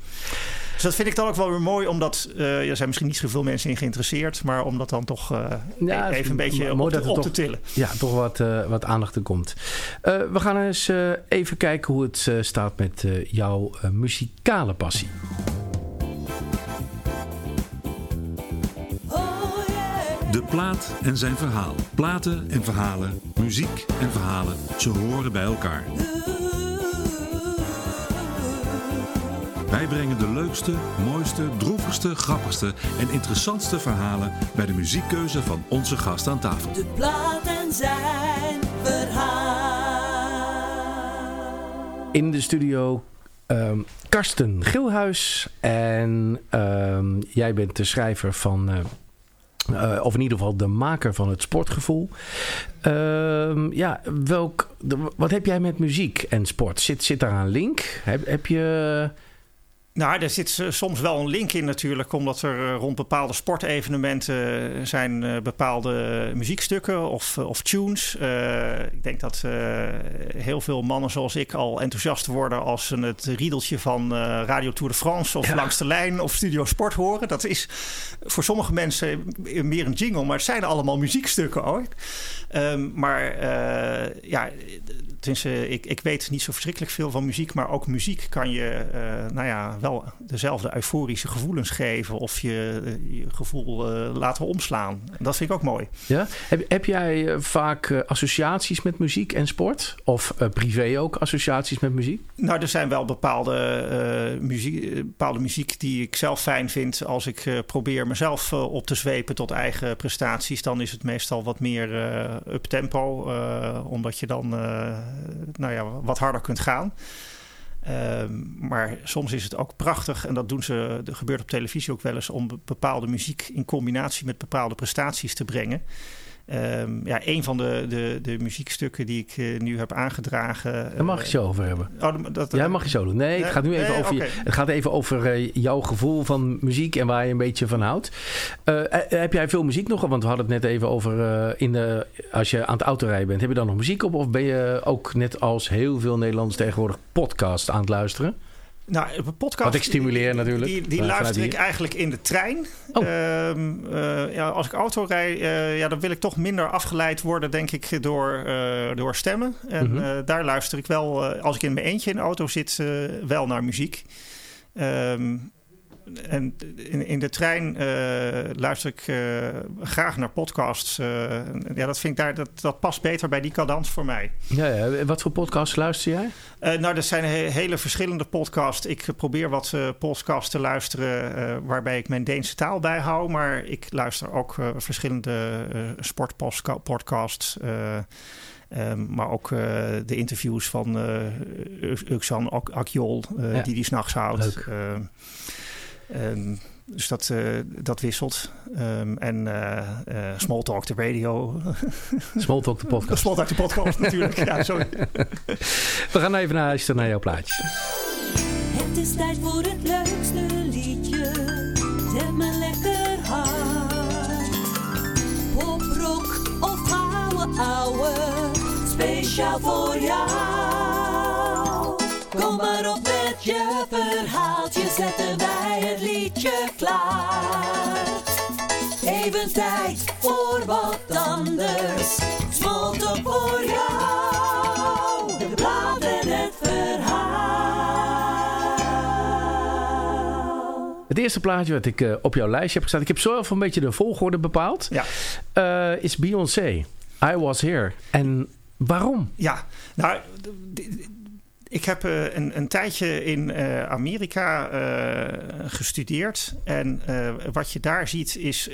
Dus dat vind ik dan ook wel weer mooi, omdat uh, er zijn misschien niet zoveel mensen in geïnteresseerd, maar om dat dan toch uh, ja, even een beetje op, te, op toch, te tillen. Ja, toch wat, uh, wat aandacht er komt. we gaan eens even kijken hoe het staat met jouw muzikale passie. De plaat en zijn verhaal. Platen en verhalen, muziek en verhalen, ze horen bij elkaar. Wij brengen de leukste, mooiste, droevigste, grappigste en interessantste verhalen bij de muziekkeuze van onze gast aan tafel. De plaat en zijn verhaal. In de studio um, Karsten Gilhuis. En um, jij bent de schrijver van. Uh, uh, of in ieder geval de maker van het sportgevoel. Uh, ja, welk, wat heb jij met muziek en sport? Zit, zit daar een link? Heb, heb je nou, er zit soms wel een link in natuurlijk, omdat er eh, rond bepaalde sportevenementen zijn eh, bepaalde muziekstukken of, of tunes. Uh, ik denk dat uh, heel veel mannen zoals ik al enthousiast worden als ze het riedeltje van Radio Tour de France of Langs de Lijn of Studio Sport horen. Dat is voor sommige mensen meer een jingle, maar het zijn allemaal muziekstukken hoor. Um, maar ja, tenminste, ik, ik weet niet zo verschrikkelijk veel van muziek, maar ook muziek kan je, nou ja, wel dezelfde euforische gevoelens geven of je, eh, je gevoel uh, laten omslaan. Dat vind ik ook mooi. Ja? Heb, heb jij eh, vaak associaties met muziek en sport? Of privé ook associaties met muziek? Nou, er zijn wel bepaalde, muziek, bepaalde muziek die ik zelf fijn vind. Als ik probeer mezelf op te zwepen tot eigen prestaties, dan is het meestal wat meer up tempo. omdat je dan nou ja, wat harder kunt gaan. Ehm, maar soms is het ook prachtig, en dat doen ze, dat gebeurt op televisie ook wel eens, om bepaalde muziek in combinatie met bepaalde prestaties te brengen. Um, ja, een van de, de, de muziekstukken die ik uh, nu heb aangedragen. Daar mag je het zo over hebben. Oh, dat, ja, mag je zo doen. Nee, het gaat nu even nee, over, okay. je, het gaat even over uh, jouw gevoel van muziek en waar je een beetje van houdt. Uh, heb jij veel muziek nog? Want we hadden het net even over in de, als je aan het autorijden bent. Heb je dan nog muziek op? Of ben je ook net als heel veel Nederlanders tegenwoordig podcast aan het luisteren? Nou, een podcast. Wat ik stimuleer natuurlijk. Die, die luister ik eigenlijk in de trein. Oh. Uh, ja, als ik auto rijd, uh, ja, dan wil ik toch minder afgeleid worden, denk ik, door, door stemmen. En mm -hmm. daar luister ik wel, als ik in mijn eentje in de auto zit, wel naar muziek. Um, en in, in de trein uh, luister ik uh, graag naar podcasts. Uh, ja, dat vind ik daar, dat, dat past beter bij die cadans voor mij. Ja, ja. Wat voor podcasts luister jij? nou, dat zijn he hele verschillende podcasts. Ik probeer wat podcasts te luisteren waarbij ik mijn Deense taal bijhoud. Maar ik luister ook verschillende sportpodcasts. Um, maar ook uh, de interviews van uh, Uxan Akjol, uh, ja. die die s'nachts houdt. Um, dus dat, uh, dat wisselt. Um, en uh, uh, Smalltalk de radio. Smalltalk de podcast. Smalltalk de podcast natuurlijk. ja, sorry. We gaan even naar huis naar jouw plaatje. Het is tijd voor het leukste liedje. Zet me lekker hard. Poprock of ouwe ouwe. Speciaal voor jou. Kom maar op met je verhaaltje. Klaar. Even tijd voor wat anders. Smolten voor jou. De blad en het verhaal. Het eerste plaatje wat ik uh, op jouw lijstje heb gezet, ik heb zo even een beetje de volgorde bepaald, Ja. uh, is Beyoncé. I Was Here. En waarom? Ja, nou, ik heb uh, een, een, tijdje in uh, Amerika uh, gestudeerd. En wat je daar ziet is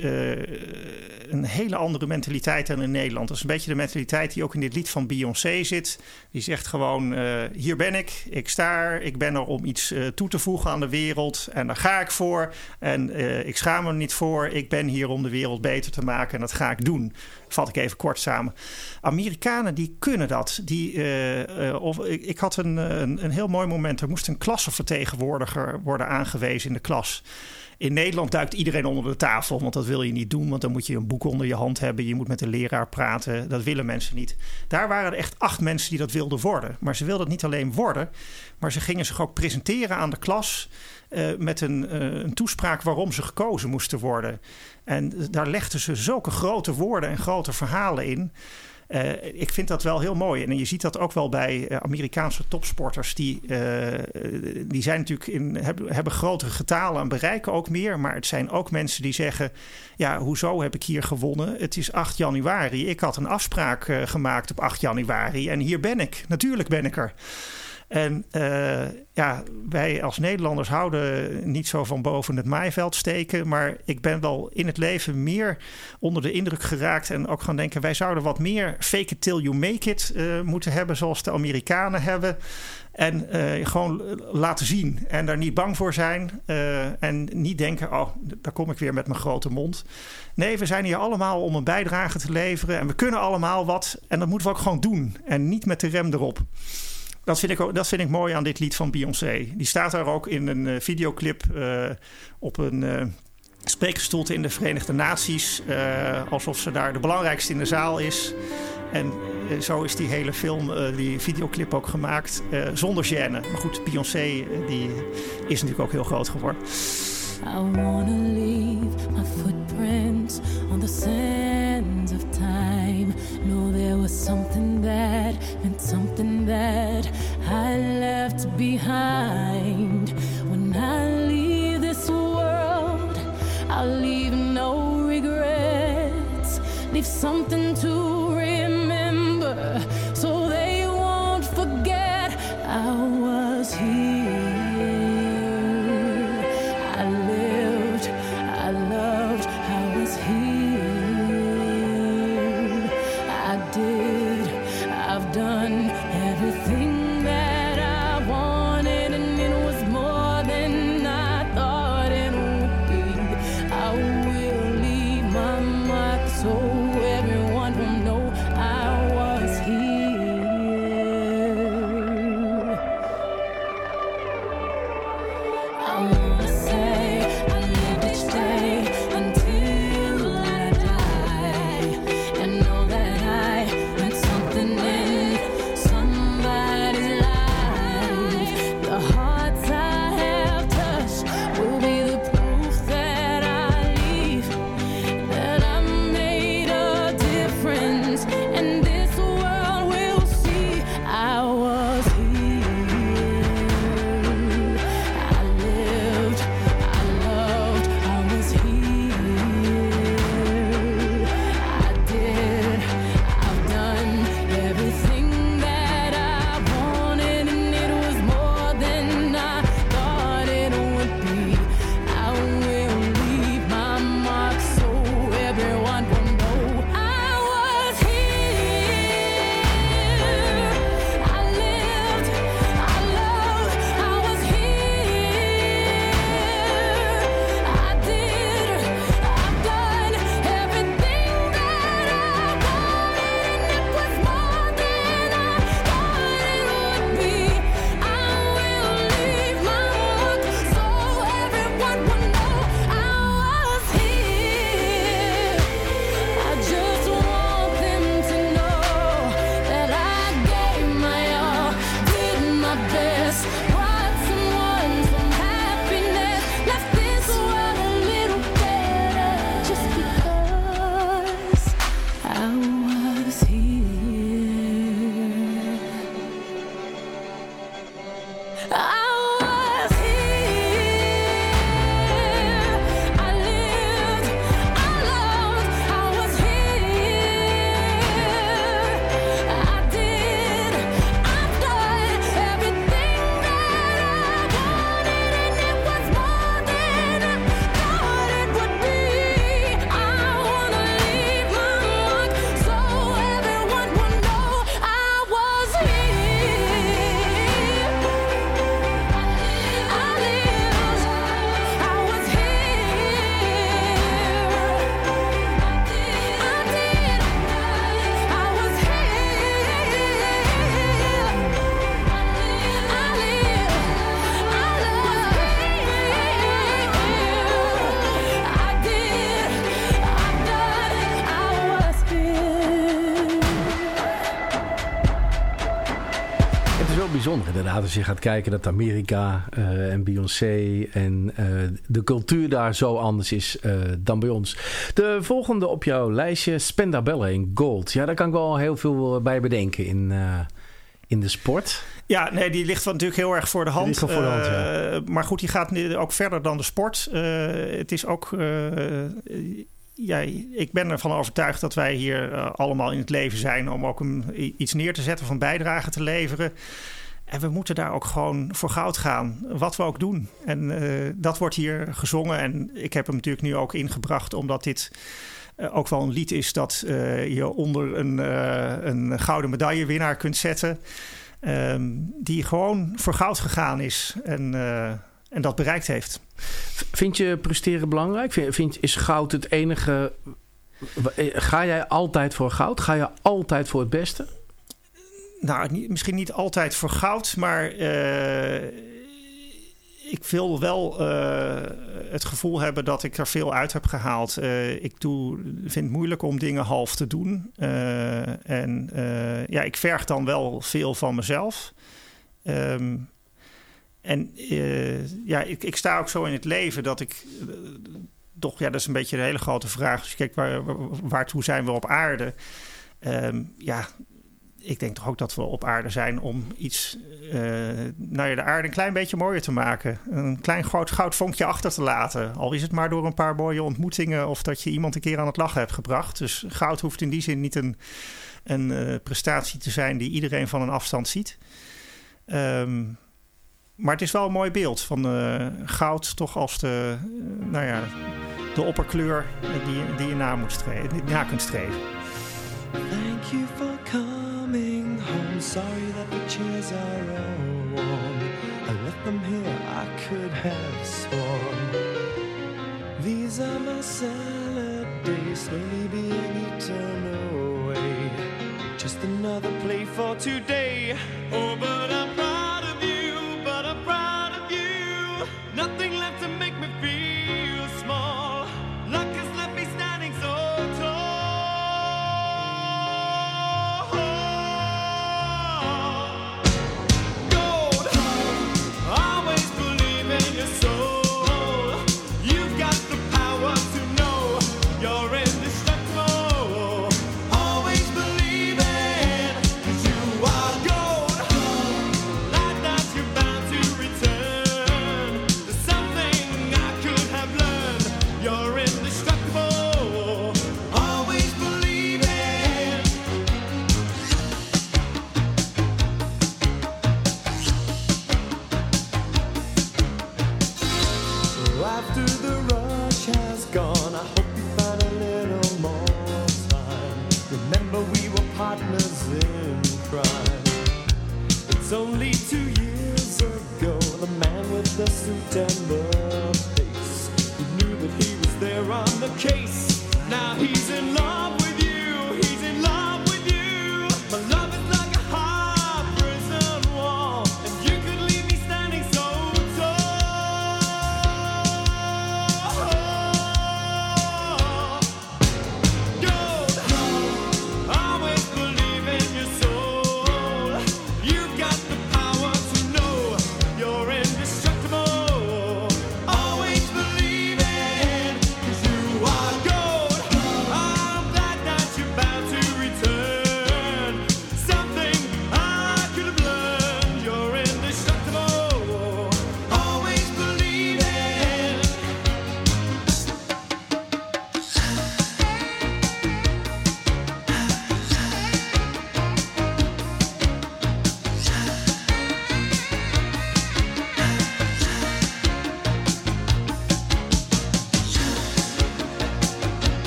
een hele andere mentaliteit dan in Nederland. Dat is een beetje de mentaliteit die ook in dit lied van Beyoncé zit. Die zegt gewoon, hier ben ik, ik sta er, ik ben er om iets toe te voegen aan de wereld. En daar ga ik voor. En ik schaam me niet voor. Ik ben hier om de wereld beter te maken en dat ga ik doen vat ik even kort samen. Amerikanen die kunnen dat. Die, uh, uh, of, ik, had een, een, een, heel mooi moment. Er moest een klassenvertegenwoordiger worden aangewezen in de klas. In Nederland duikt iedereen onder de tafel, want dat wil je niet doen. Want dan moet je een boek onder je hand hebben. Je moet met de leraar praten. Dat willen mensen niet. Daar waren er echt acht mensen die dat wilden worden. Maar ze wilden het niet alleen worden, maar ze gingen zich ook presenteren aan de klas. Uh, met een, uh, een, toespraak waarom ze gekozen moesten worden. En daar legden ze zulke grote woorden en grote verhalen in. Uh, ik vind dat wel heel mooi. En je ziet dat ook wel bij Amerikaanse topsporters. Die, die zijn natuurlijk in, hebben, hebben grotere getalen en bereiken ook meer. Maar het zijn ook mensen die zeggen: Ja, hoezo heb ik hier gewonnen? Het is 8 januari. Ik had een afspraak gemaakt op 8 januari. En hier ben ik. Natuurlijk ben ik er. En uh, ja, wij als Nederlanders houden niet zo van boven het maaiveld steken. Maar ik ben wel in het leven meer onder de indruk geraakt. En ook gaan denken, wij zouden wat meer fake it till you make it uh, moeten hebben. Zoals de Amerikanen hebben. En uh, gewoon laten zien. En daar niet bang voor zijn. en niet denken, oh, daar kom ik weer met mijn grote mond. Nee, we zijn hier allemaal om een bijdrage te leveren. En we kunnen allemaal wat. En dat moeten we ook gewoon doen. En niet met de rem erop. Dat vind, ik ook, dat vind ik mooi aan dit lied van Beyoncé. Die staat daar ook in een uh, videoclip uh, op een uh, in de Verenigde Naties. alsof ze daar de belangrijkste in de zaal is. En zo is die hele film, die videoclip ook gemaakt. zonder gêne. Maar goed, Beyoncé die is natuurlijk ook heel groot geworden. I wanna leave my footprints on the sands of Know there was something that meant something that I left behind. When I leave this world, I'll leave no regrets. Leave something to remember so they won't forget I inderdaad. Als je gaat kijken dat Amerika uh, en Beyoncé en uh, de cultuur daar zo anders is uh, dan bij ons. De volgende op jouw lijstje, Spendabelle in Gold. Ja, daar kan ik wel heel veel bij bedenken in, in de sport. Ja, nee, die ligt natuurlijk heel erg voor de hand. Voor de hand ja. Maar goed, die gaat ook verder dan de sport. het is ook ja, ik ben ervan overtuigd dat wij hier uh, allemaal in het leven zijn om ook een, iets neer te zetten, van bijdrage te leveren. En we moeten daar ook gewoon voor goud gaan, wat we ook doen. En uh, dat wordt hier gezongen. En ik heb hem natuurlijk nu ook ingebracht, omdat dit uh, ook wel een lied is dat je onder een, een gouden medaillewinnaar kunt zetten. Um, die gewoon voor goud gegaan is. En en dat bereikt heeft. Vind je presteren belangrijk? Vind, vind, is goud het enige... Ga jij altijd voor goud? Ga je altijd voor het beste? Nou, misschien niet altijd voor goud, maar uh, ik wil wel uh, het gevoel hebben dat ik er veel uit heb gehaald. Uh, ik doe, vind het moeilijk om dingen half te doen. en ja, ik verg dan wel veel van mezelf. Um, en ja, ik, ik, sta ook zo in het leven dat ik. Toch, ja, dat is een beetje een hele grote vraag. Dus kijk, waar, waartoe zijn we op aarde? Um, ja, ik denk toch ook dat we op aarde zijn om iets, uh, nou ja, de aarde een klein beetje mooier te maken. Een klein groot goudvonkje achter te laten. Al is het maar door een paar mooie ontmoetingen of dat je iemand een keer aan het lachen hebt gebracht. Dus goud hoeft in die zin niet een, een prestatie te zijn die iedereen van een afstand ziet. Um, maar het is wel een mooi beeld van uh, goud toch als de, nou ja, de opperkleur die, die je na, moet streven, na kunt streven. Thank you for coming. Sorry that the chairs are all warm. I left them here, I could have sworn. These are my salad days, slowly being eaten away. Just another play for today. Oh, but I'm Wil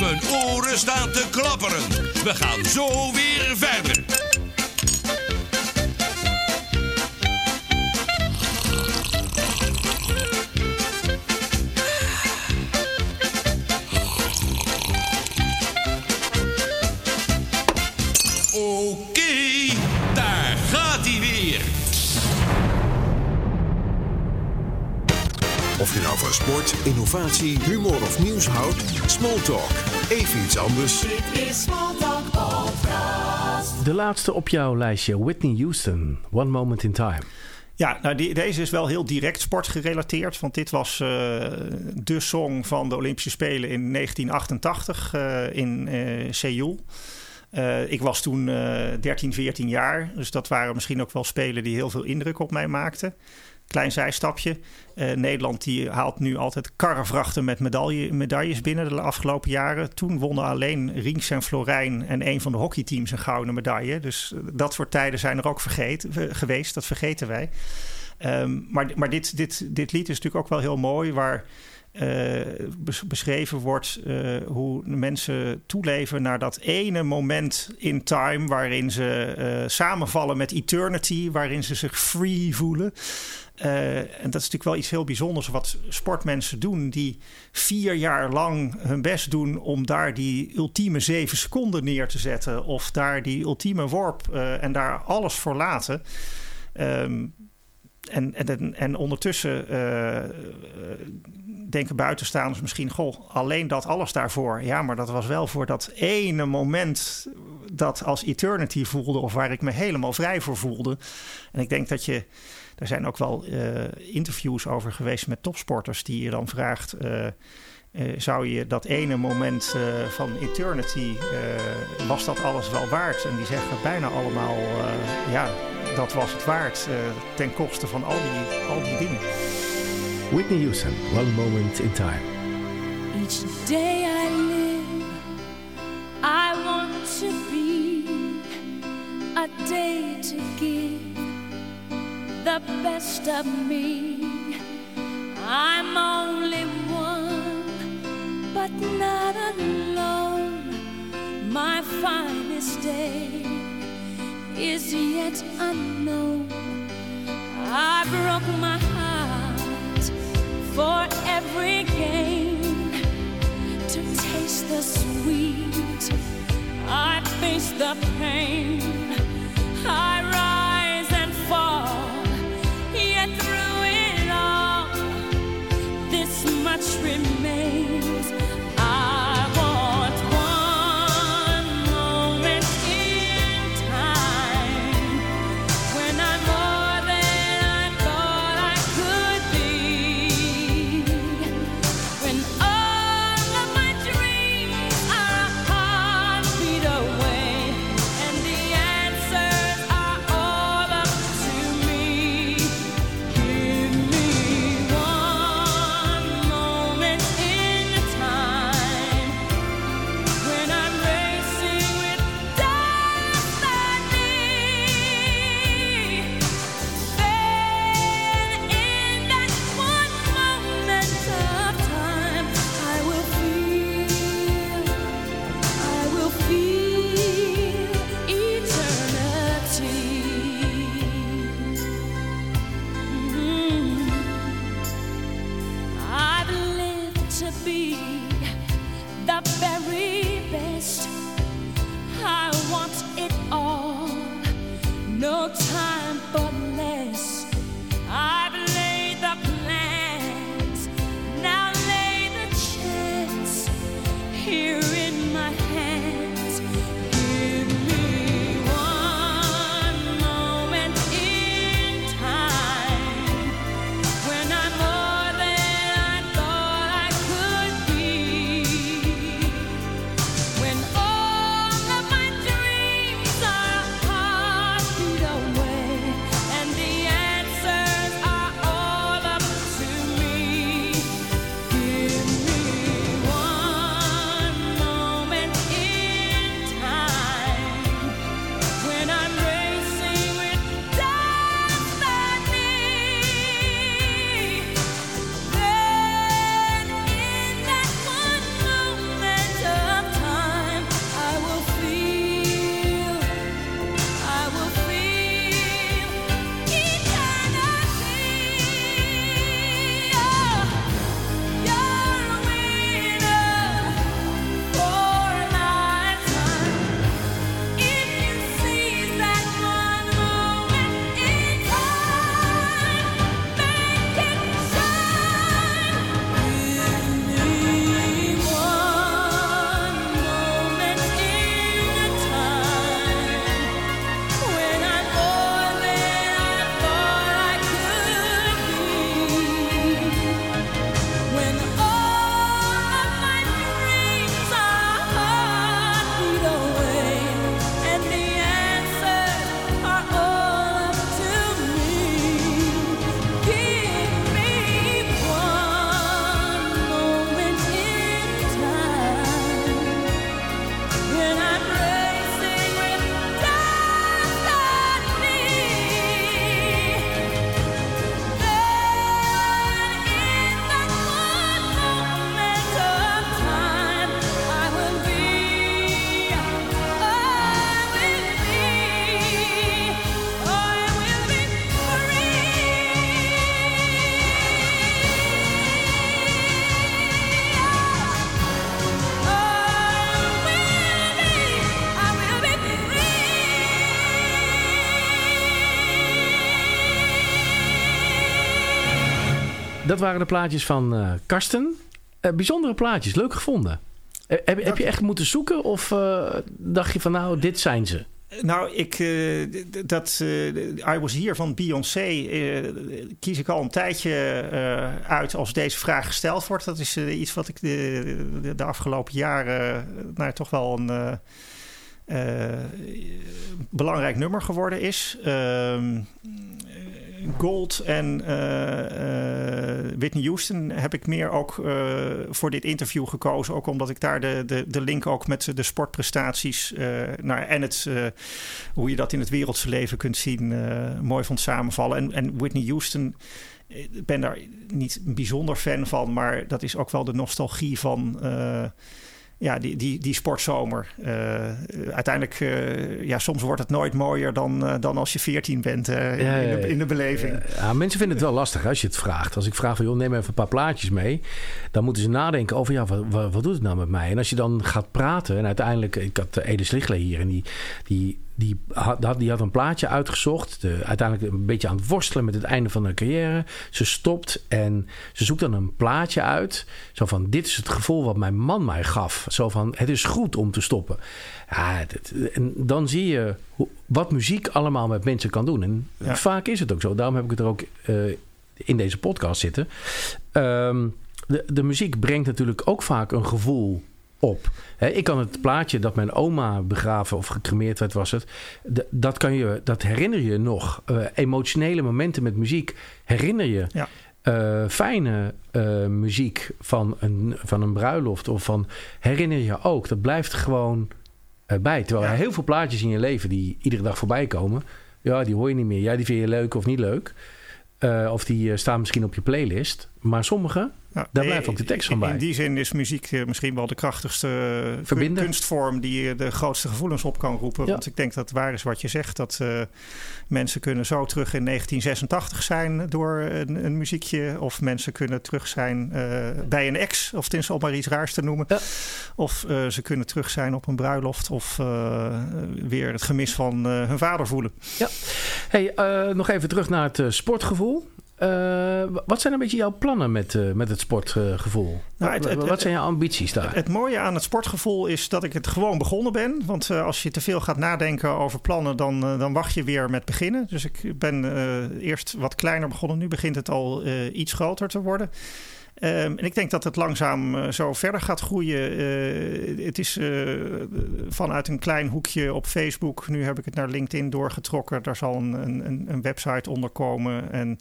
Mijn oren staan te klapperen. We gaan zo weer verder. Nou van sport, innovatie, humor of nieuws houdt, Smalltalk. Even iets anders. Dit is Smalltalk Podcast. De laatste op jouw lijstje, Whitney Houston, One Moment in Time. Ja, nou die, deze is wel heel direct sportgerelateerd. Want dit was eh, de song van de Olympische Spelen in 1988 eh, in eh Seoul. Eh, ik was toen eh 13, 14 jaar. Dus dat waren misschien ook wel spelen die heel veel indruk op mij maakten. Klein zijstapje. Eh, Nederland die haalt nu altijd karrevrachten met medaille, medailles binnen de afgelopen jaren. Toen wonnen alleen Rinks en Florijn en een van de hockeyteams een gouden medaille. Dus eh, dat soort tijden zijn er ook vergeten, geweest. Dat vergeten wij. Ehm, maar maar dit, dit, dit lied is natuurlijk ook wel heel mooi, waar eh, bes- beschreven wordt hoe mensen toeleven naar dat ene moment in time waarin ze samenvallen met eternity, waarin ze zich free voelen. Eh, en dat is natuurlijk wel iets heel bijzonders wat sportmensen doen die vier jaar lang hun best doen om daar die ultieme zeven seconden neer te zetten of daar die ultieme worp eh, en daar alles voor laten. Ehm, en, en, en ondertussen eh, denken buitenstaanders misschien... goh, alleen dat alles daarvoor. Ja, maar dat was wel voor dat ene moment dat als eternity voelde... of waar ik me helemaal vrij voor voelde. En ik denk dat je... Er zijn ook wel eh, interviews over geweest met topsporters... die je dan vraagt... eh, eh, zou je dat ene moment van eternity, eh, was dat alles wel waard? En die zeggen bijna allemaal, eh, ja, dat was het waard eh, ten koste van al die, al die dingen. Whitney Houston, One Moment in Time. Each day I live, I want to be a day to give the best of me. I'm only one, but not alone. My finest day is yet unknown. I broke my heart for every gain to taste the sweet. I face the pain. I much remains. Dat waren de plaatjes van eh, Karsten. Eh, bijzondere plaatjes, leuk gevonden. Eh, heb, heb je echt moeten zoeken of dacht je van nou, dit zijn ze? Nou, ik, d- dat eh, I Was Here van Beyoncé kies ik al een tijdje uit als deze vraag gesteld wordt. Dat is iets wat ik de, afgelopen jaren nou, toch wel een belangrijk nummer geworden is. Gold en eh, eh, Whitney Houston heb ik meer ook eh, voor dit interview gekozen. Ook omdat ik daar de, de, de link ook met de sportprestaties eh, nou, en het, hoe je dat in het wereldse leven kunt zien mooi vond samenvallen. En, en Whitney Houston, ik ben daar niet een bijzonder fan van, maar dat is ook wel de nostalgie van. Ja, die, die, die sportzomer. Eh, uiteindelijk, eh, ja, soms wordt het nooit mooier dan, eh, dan als je 14 bent Ja, in, ja, de, in de beleving. Ja, mensen vinden het wel lastig als je het vraagt. Als ik vraag van, joh, neem even een paar plaatjes mee. Dan moeten ze nadenken over, ja, wat, wat, wat doet het nou met mij? En als je dan gaat praten en uiteindelijk... Ik had Ede Slichler hier en die, die, die, had, die had een plaatje uitgezocht. De, uiteindelijk een beetje aan het worstelen met het einde van haar carrière. Ze stopt en ze zoekt dan een plaatje uit. Zo van, dit is het gevoel wat mijn man mij gaf. Zo van, het is goed om te stoppen. Ja, en dan zie je hoe, wat muziek allemaal met mensen kan doen. En Ja. vaak is het ook zo. Daarom heb ik het er ook eh, in deze podcast zitten. Ehm, de, de muziek brengt natuurlijk ook vaak een gevoel op. Ik kan het plaatje dat mijn oma begraven of gecremeerd werd, was het. Dat, kan je, dat herinner je nog. Eh, emotionele momenten met muziek herinner je. Ja. Eh, fijne eh, muziek van een, van een bruiloft of van herinner je ook. Dat blijft gewoon bij. Terwijl Ja. er heel veel plaatjes in je leven die iedere dag voorbij komen. Ja, die hoor je niet meer. Ja, die vind je leuk of niet leuk. Of die staan misschien op je playlist. Maar sommige, Daar blijft ook de tekst van in- bij. In die zin is muziek eh, misschien wel de krachtigste eh, Verbinden. kunstvorm die eh, de grootste gevoelens op kan roepen. Ja. Want ik denk dat het waar is wat je zegt. Dat eh, mensen kunnen zo terug in 1986 zijn door een, een muziekje. Of mensen kunnen terug zijn eh, bij een ex. Of tenminste om maar iets raars te noemen. Ja. Of eh, ze kunnen terug zijn op een bruiloft. Of eh, weer het gemis van eh, hun vader voelen. Hey, eh, nog even terug naar het sportgevoel. Eh, wat zijn een beetje jouw plannen met, eh, met het sportgevoel? Nou, het- het- wat zijn jouw ambities daar? Het mooie aan het sportgevoel is dat ik het gewoon begonnen ben. Want eh, als je te veel gaat nadenken over plannen, dan, eh, dan wacht je weer met beginnen. Dus ik ben eh, eerst wat kleiner begonnen. Nu begint het al eh, iets groter te worden. Ehm, en ik denk dat het langzaam eh, zo verder gaat groeien. Eh, het is eh, vanuit een klein hoekje op Facebook. Nu heb ik het naar LinkedIn doorgetrokken. Daar zal een, een, een website onder komen. En,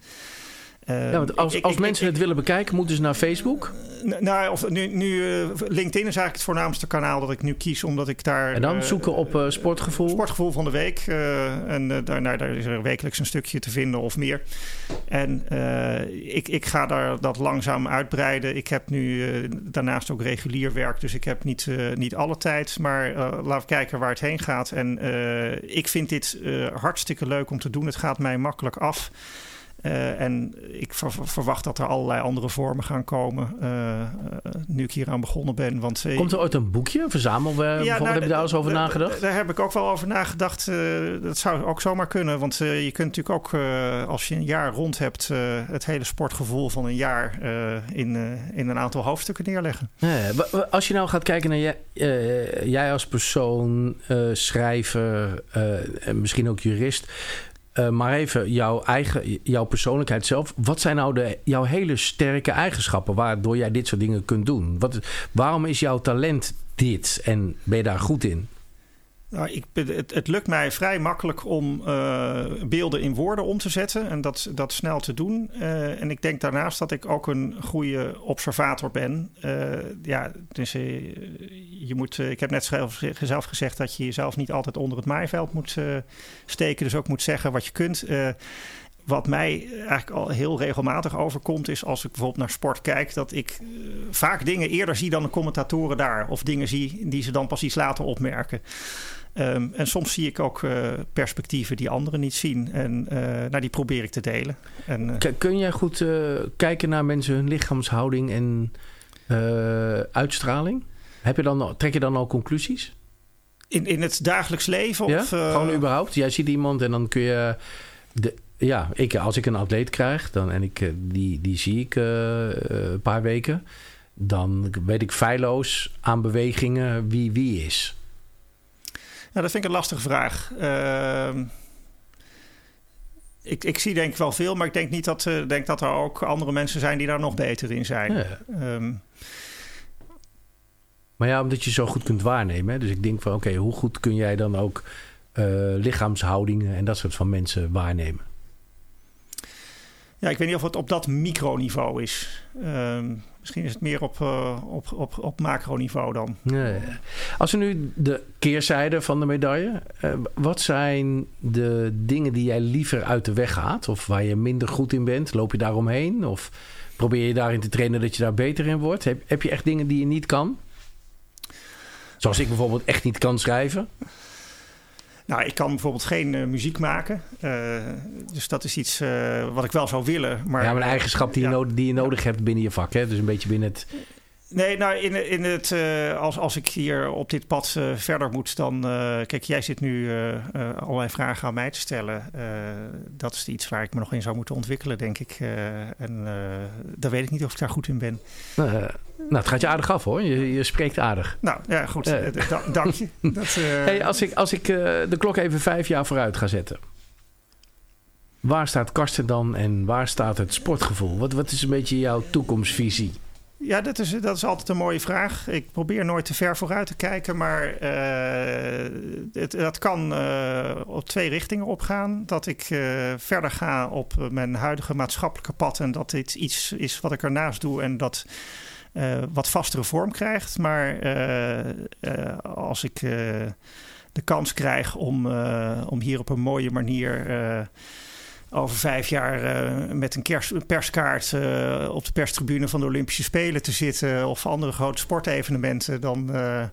eh, ja, want als, ik- als ik- mensen ik- het willen bekijken, moeten ze naar Facebook. Nou, of nu, nu eh, LinkedIn is eigenlijk het voornaamste kanaal dat ik nu kies, omdat ik daar. En dan eh, zoeken op eh, sportgevoel. Sportgevoel van de week. en daar, nou, daar is er wekelijks een stukje te vinden of meer. En ik, ik ga daar dat langzaam uitbreiden. Ik heb nu daarnaast ook regulier werk, dus ik heb niet, niet alle tijd. Maar laten we kijken waar het heen gaat. En ik vind dit hartstikke leuk om te doen. Het gaat mij makkelijk af. Eh, en ik ver- ver- verwacht dat er allerlei andere vormen gaan komen. eh, eh, nu ik hier aan begonnen ben. Want, Komt er ooit een boekje, een verzamelwerk? ja, nou, heb je daar eens over nagedacht? Daar heb ik ook wel over nagedacht. Dat zou ook zomaar kunnen. Want je kunt natuurlijk ook, als je een jaar rond hebt, het hele sportgevoel van een jaar in, in een aantal hoofdstukken neerleggen. Als je nou gaat kijken naar jij, jij als persoon, schrijver, en misschien ook jurist. Eh, maar even jouw eigen, jouw persoonlijkheid zelf. Wat zijn nou de, jouw hele sterke eigenschappen waardoor jij dit soort dingen kunt doen? Wat, waarom is jouw talent dit en ben je daar goed in? Nou, ik, het, lukt mij vrij makkelijk om eh, beelden in woorden om te zetten en dat, dat snel te doen. Eh, en ik denk daarnaast dat ik ook een goede observator ben. Eh, ja, dus je moet, ik heb net zelf, gezegd dat je jezelf niet altijd onder het maaiveld moet steken, dus ook moet zeggen wat je kunt. Wat mij eigenlijk al heel regelmatig overkomt, is als ik bijvoorbeeld naar sport kijk, dat ik vaak dingen eerder zie dan de commentatoren daar. Of dingen zie die ze dan pas iets later opmerken. Ehm, en soms zie ik ook eh, perspectieven die anderen niet zien. En eh, nou, die probeer ik te delen. En, eh, kun jij goed kijken naar mensen hun lichaamshouding en uitstraling? Heb je dan, trek je dan al conclusies? in, in het dagelijks leven? Ja? Of, Gewoon überhaupt. Jij ziet iemand en dan kun je de, ja, ik, als ik een atleet krijg dan, en ik, die, die zie ik een paar weken, dan weet ik feilloos aan bewegingen wie wie is. Ja, dat vind ik een lastige vraag. Ehm, ik, ik zie denk ik wel veel, maar ik denk niet dat, eh, denk dat er ook andere mensen zijn die daar nog beter in zijn. Ja. Ehm, Maar ja, omdat je zo goed kunt waarnemen. Hè? Dus ik denk van, oké, hoe goed kun jij dan ook eh, lichaamshoudingen en dat soort van mensen waarnemen? Ja, ik weet niet of het op dat microniveau is. Ehm, misschien is het meer op, eh, op, op, op macroniveau dan. Ja. Als we nu de keerzijde van de medaille. eh, wat zijn de dingen die jij liever uit de weg gaat? Of waar je minder goed in bent? Loop je daar omheen? Of probeer je daarin te trainen dat je daar beter in wordt? Heb, heb je echt dingen die je niet kan? Zoals ik bijvoorbeeld echt niet kan schrijven. Nou, ik kan bijvoorbeeld geen eh, muziek maken. Eh, dus dat is iets eh, wat ik wel zou willen. Maar, ja, maar een eigenschap die, Ja. je nodig, die je nodig hebt binnen je vak. Hè? Dus een beetje binnen het... Nee, nou, in, in het, eh, als, als ik hier op dit pad eh, verder moet, dan. eh, kijk, jij zit nu allerlei vragen aan mij te stellen. Dat is iets waar ik me nog in zou moeten ontwikkelen, denk ik. En daar weet ik niet of ik daar goed in ben. Nou, het gaat je aardig af hoor. Je, je spreekt aardig. Nou, ja, goed. Da- dank je. Dat, Hey, als ik, als ik de klok even vijf jaar vooruit ga zetten. Waar staat Karsten dan en waar staat het sportgevoel? Wat, wat is een beetje jouw toekomstvisie? Ja, dat is, dat is altijd een mooie vraag. Ik probeer nooit te ver vooruit te kijken, maar eh, het, dat kan eh, op twee richtingen opgaan. Dat ik eh, verder ga op mijn huidige maatschappelijke pad en dat dit iets is wat ik ernaast doe en dat wat vastere vorm krijgt. Maar als ik de kans krijg om, om hier op een mooie manier. Over vijf jaar eh, met een kers- perskaart eh, op de perstribune van de Olympische Spelen te zitten of andere grote sportevenementen, dan, eh,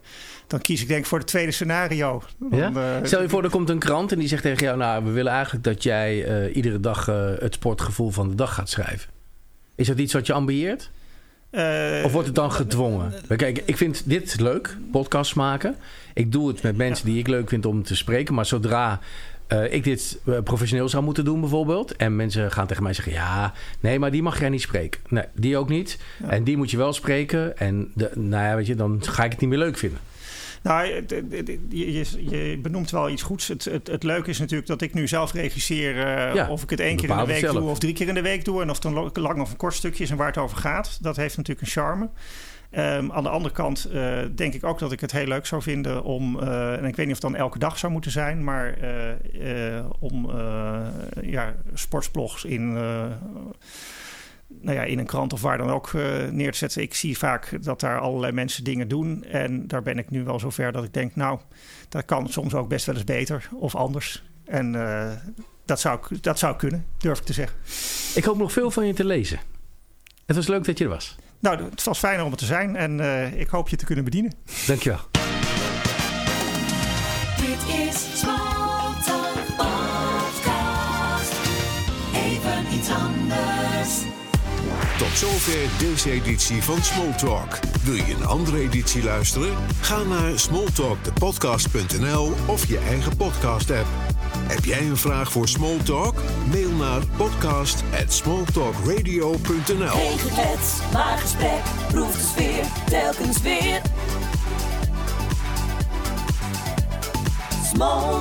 dan kies ik denk ik voor het tweede scenario. Dan, Ja? Stel je voor, er komt een krant en die zegt tegen jou... nou, we willen eigenlijk dat jij iedere dag het sportgevoel van de dag gaat schrijven. Is dat iets wat je ambieert? Of wordt het dan gedwongen? Kijk, ik vind dit leuk, podcasts maken. Ik doe het met mensen die ik leuk vind om te spreken. Maar zodra eh, ik dit eh, professioneel zou moeten doen bijvoorbeeld... en mensen gaan tegen mij zeggen... ja, nee, maar die mag jij niet spreken. Nee, die ook niet. En die moet je wel spreken. En de, nou ja, weet je, dan ga ik het niet meer leuk vinden. Nou, je, benoemt wel iets goeds. Het, het, het leuke is natuurlijk dat ik nu zelf regisseer. eh, Ja, of ik het één keer in de week zelf. doe of drie keer in de week doe. En of het een lang of een kort stukje is en waar het over gaat. Dat heeft natuurlijk een charme. Ehm, aan de andere kant eh, denk ik ook dat ik het heel leuk zou vinden om, eh, en ik weet niet of het dan elke dag zou moeten zijn, maar eh, om ja, sportsblogs in, nou ja, in een krant of waar dan ook eh, neer te zetten. Ik zie vaak dat daar allerlei mensen dingen doen. En daar ben ik nu wel zover dat ik denk, nou, dat kan soms ook best wel eens beter of anders. En dat, zou, dat zou kunnen, durf ik te zeggen. Ik hoop nog veel van je te lezen. Het was leuk dat je er was. Nou, het was fijner om er te zijn en eh, ik hoop je te kunnen bedienen. Dankjewel. Zover deze editie van Smalltalk. Wil je een andere editie luisteren? Ga naar smalltalkthepodcast.nl of je eigen podcast-app. Heb jij een vraag voor Smalltalk? Mail naar podcast@smalltalkradio.nl. Geen geklets, maar gesprek. Proef de sfeer, telkens weer. Small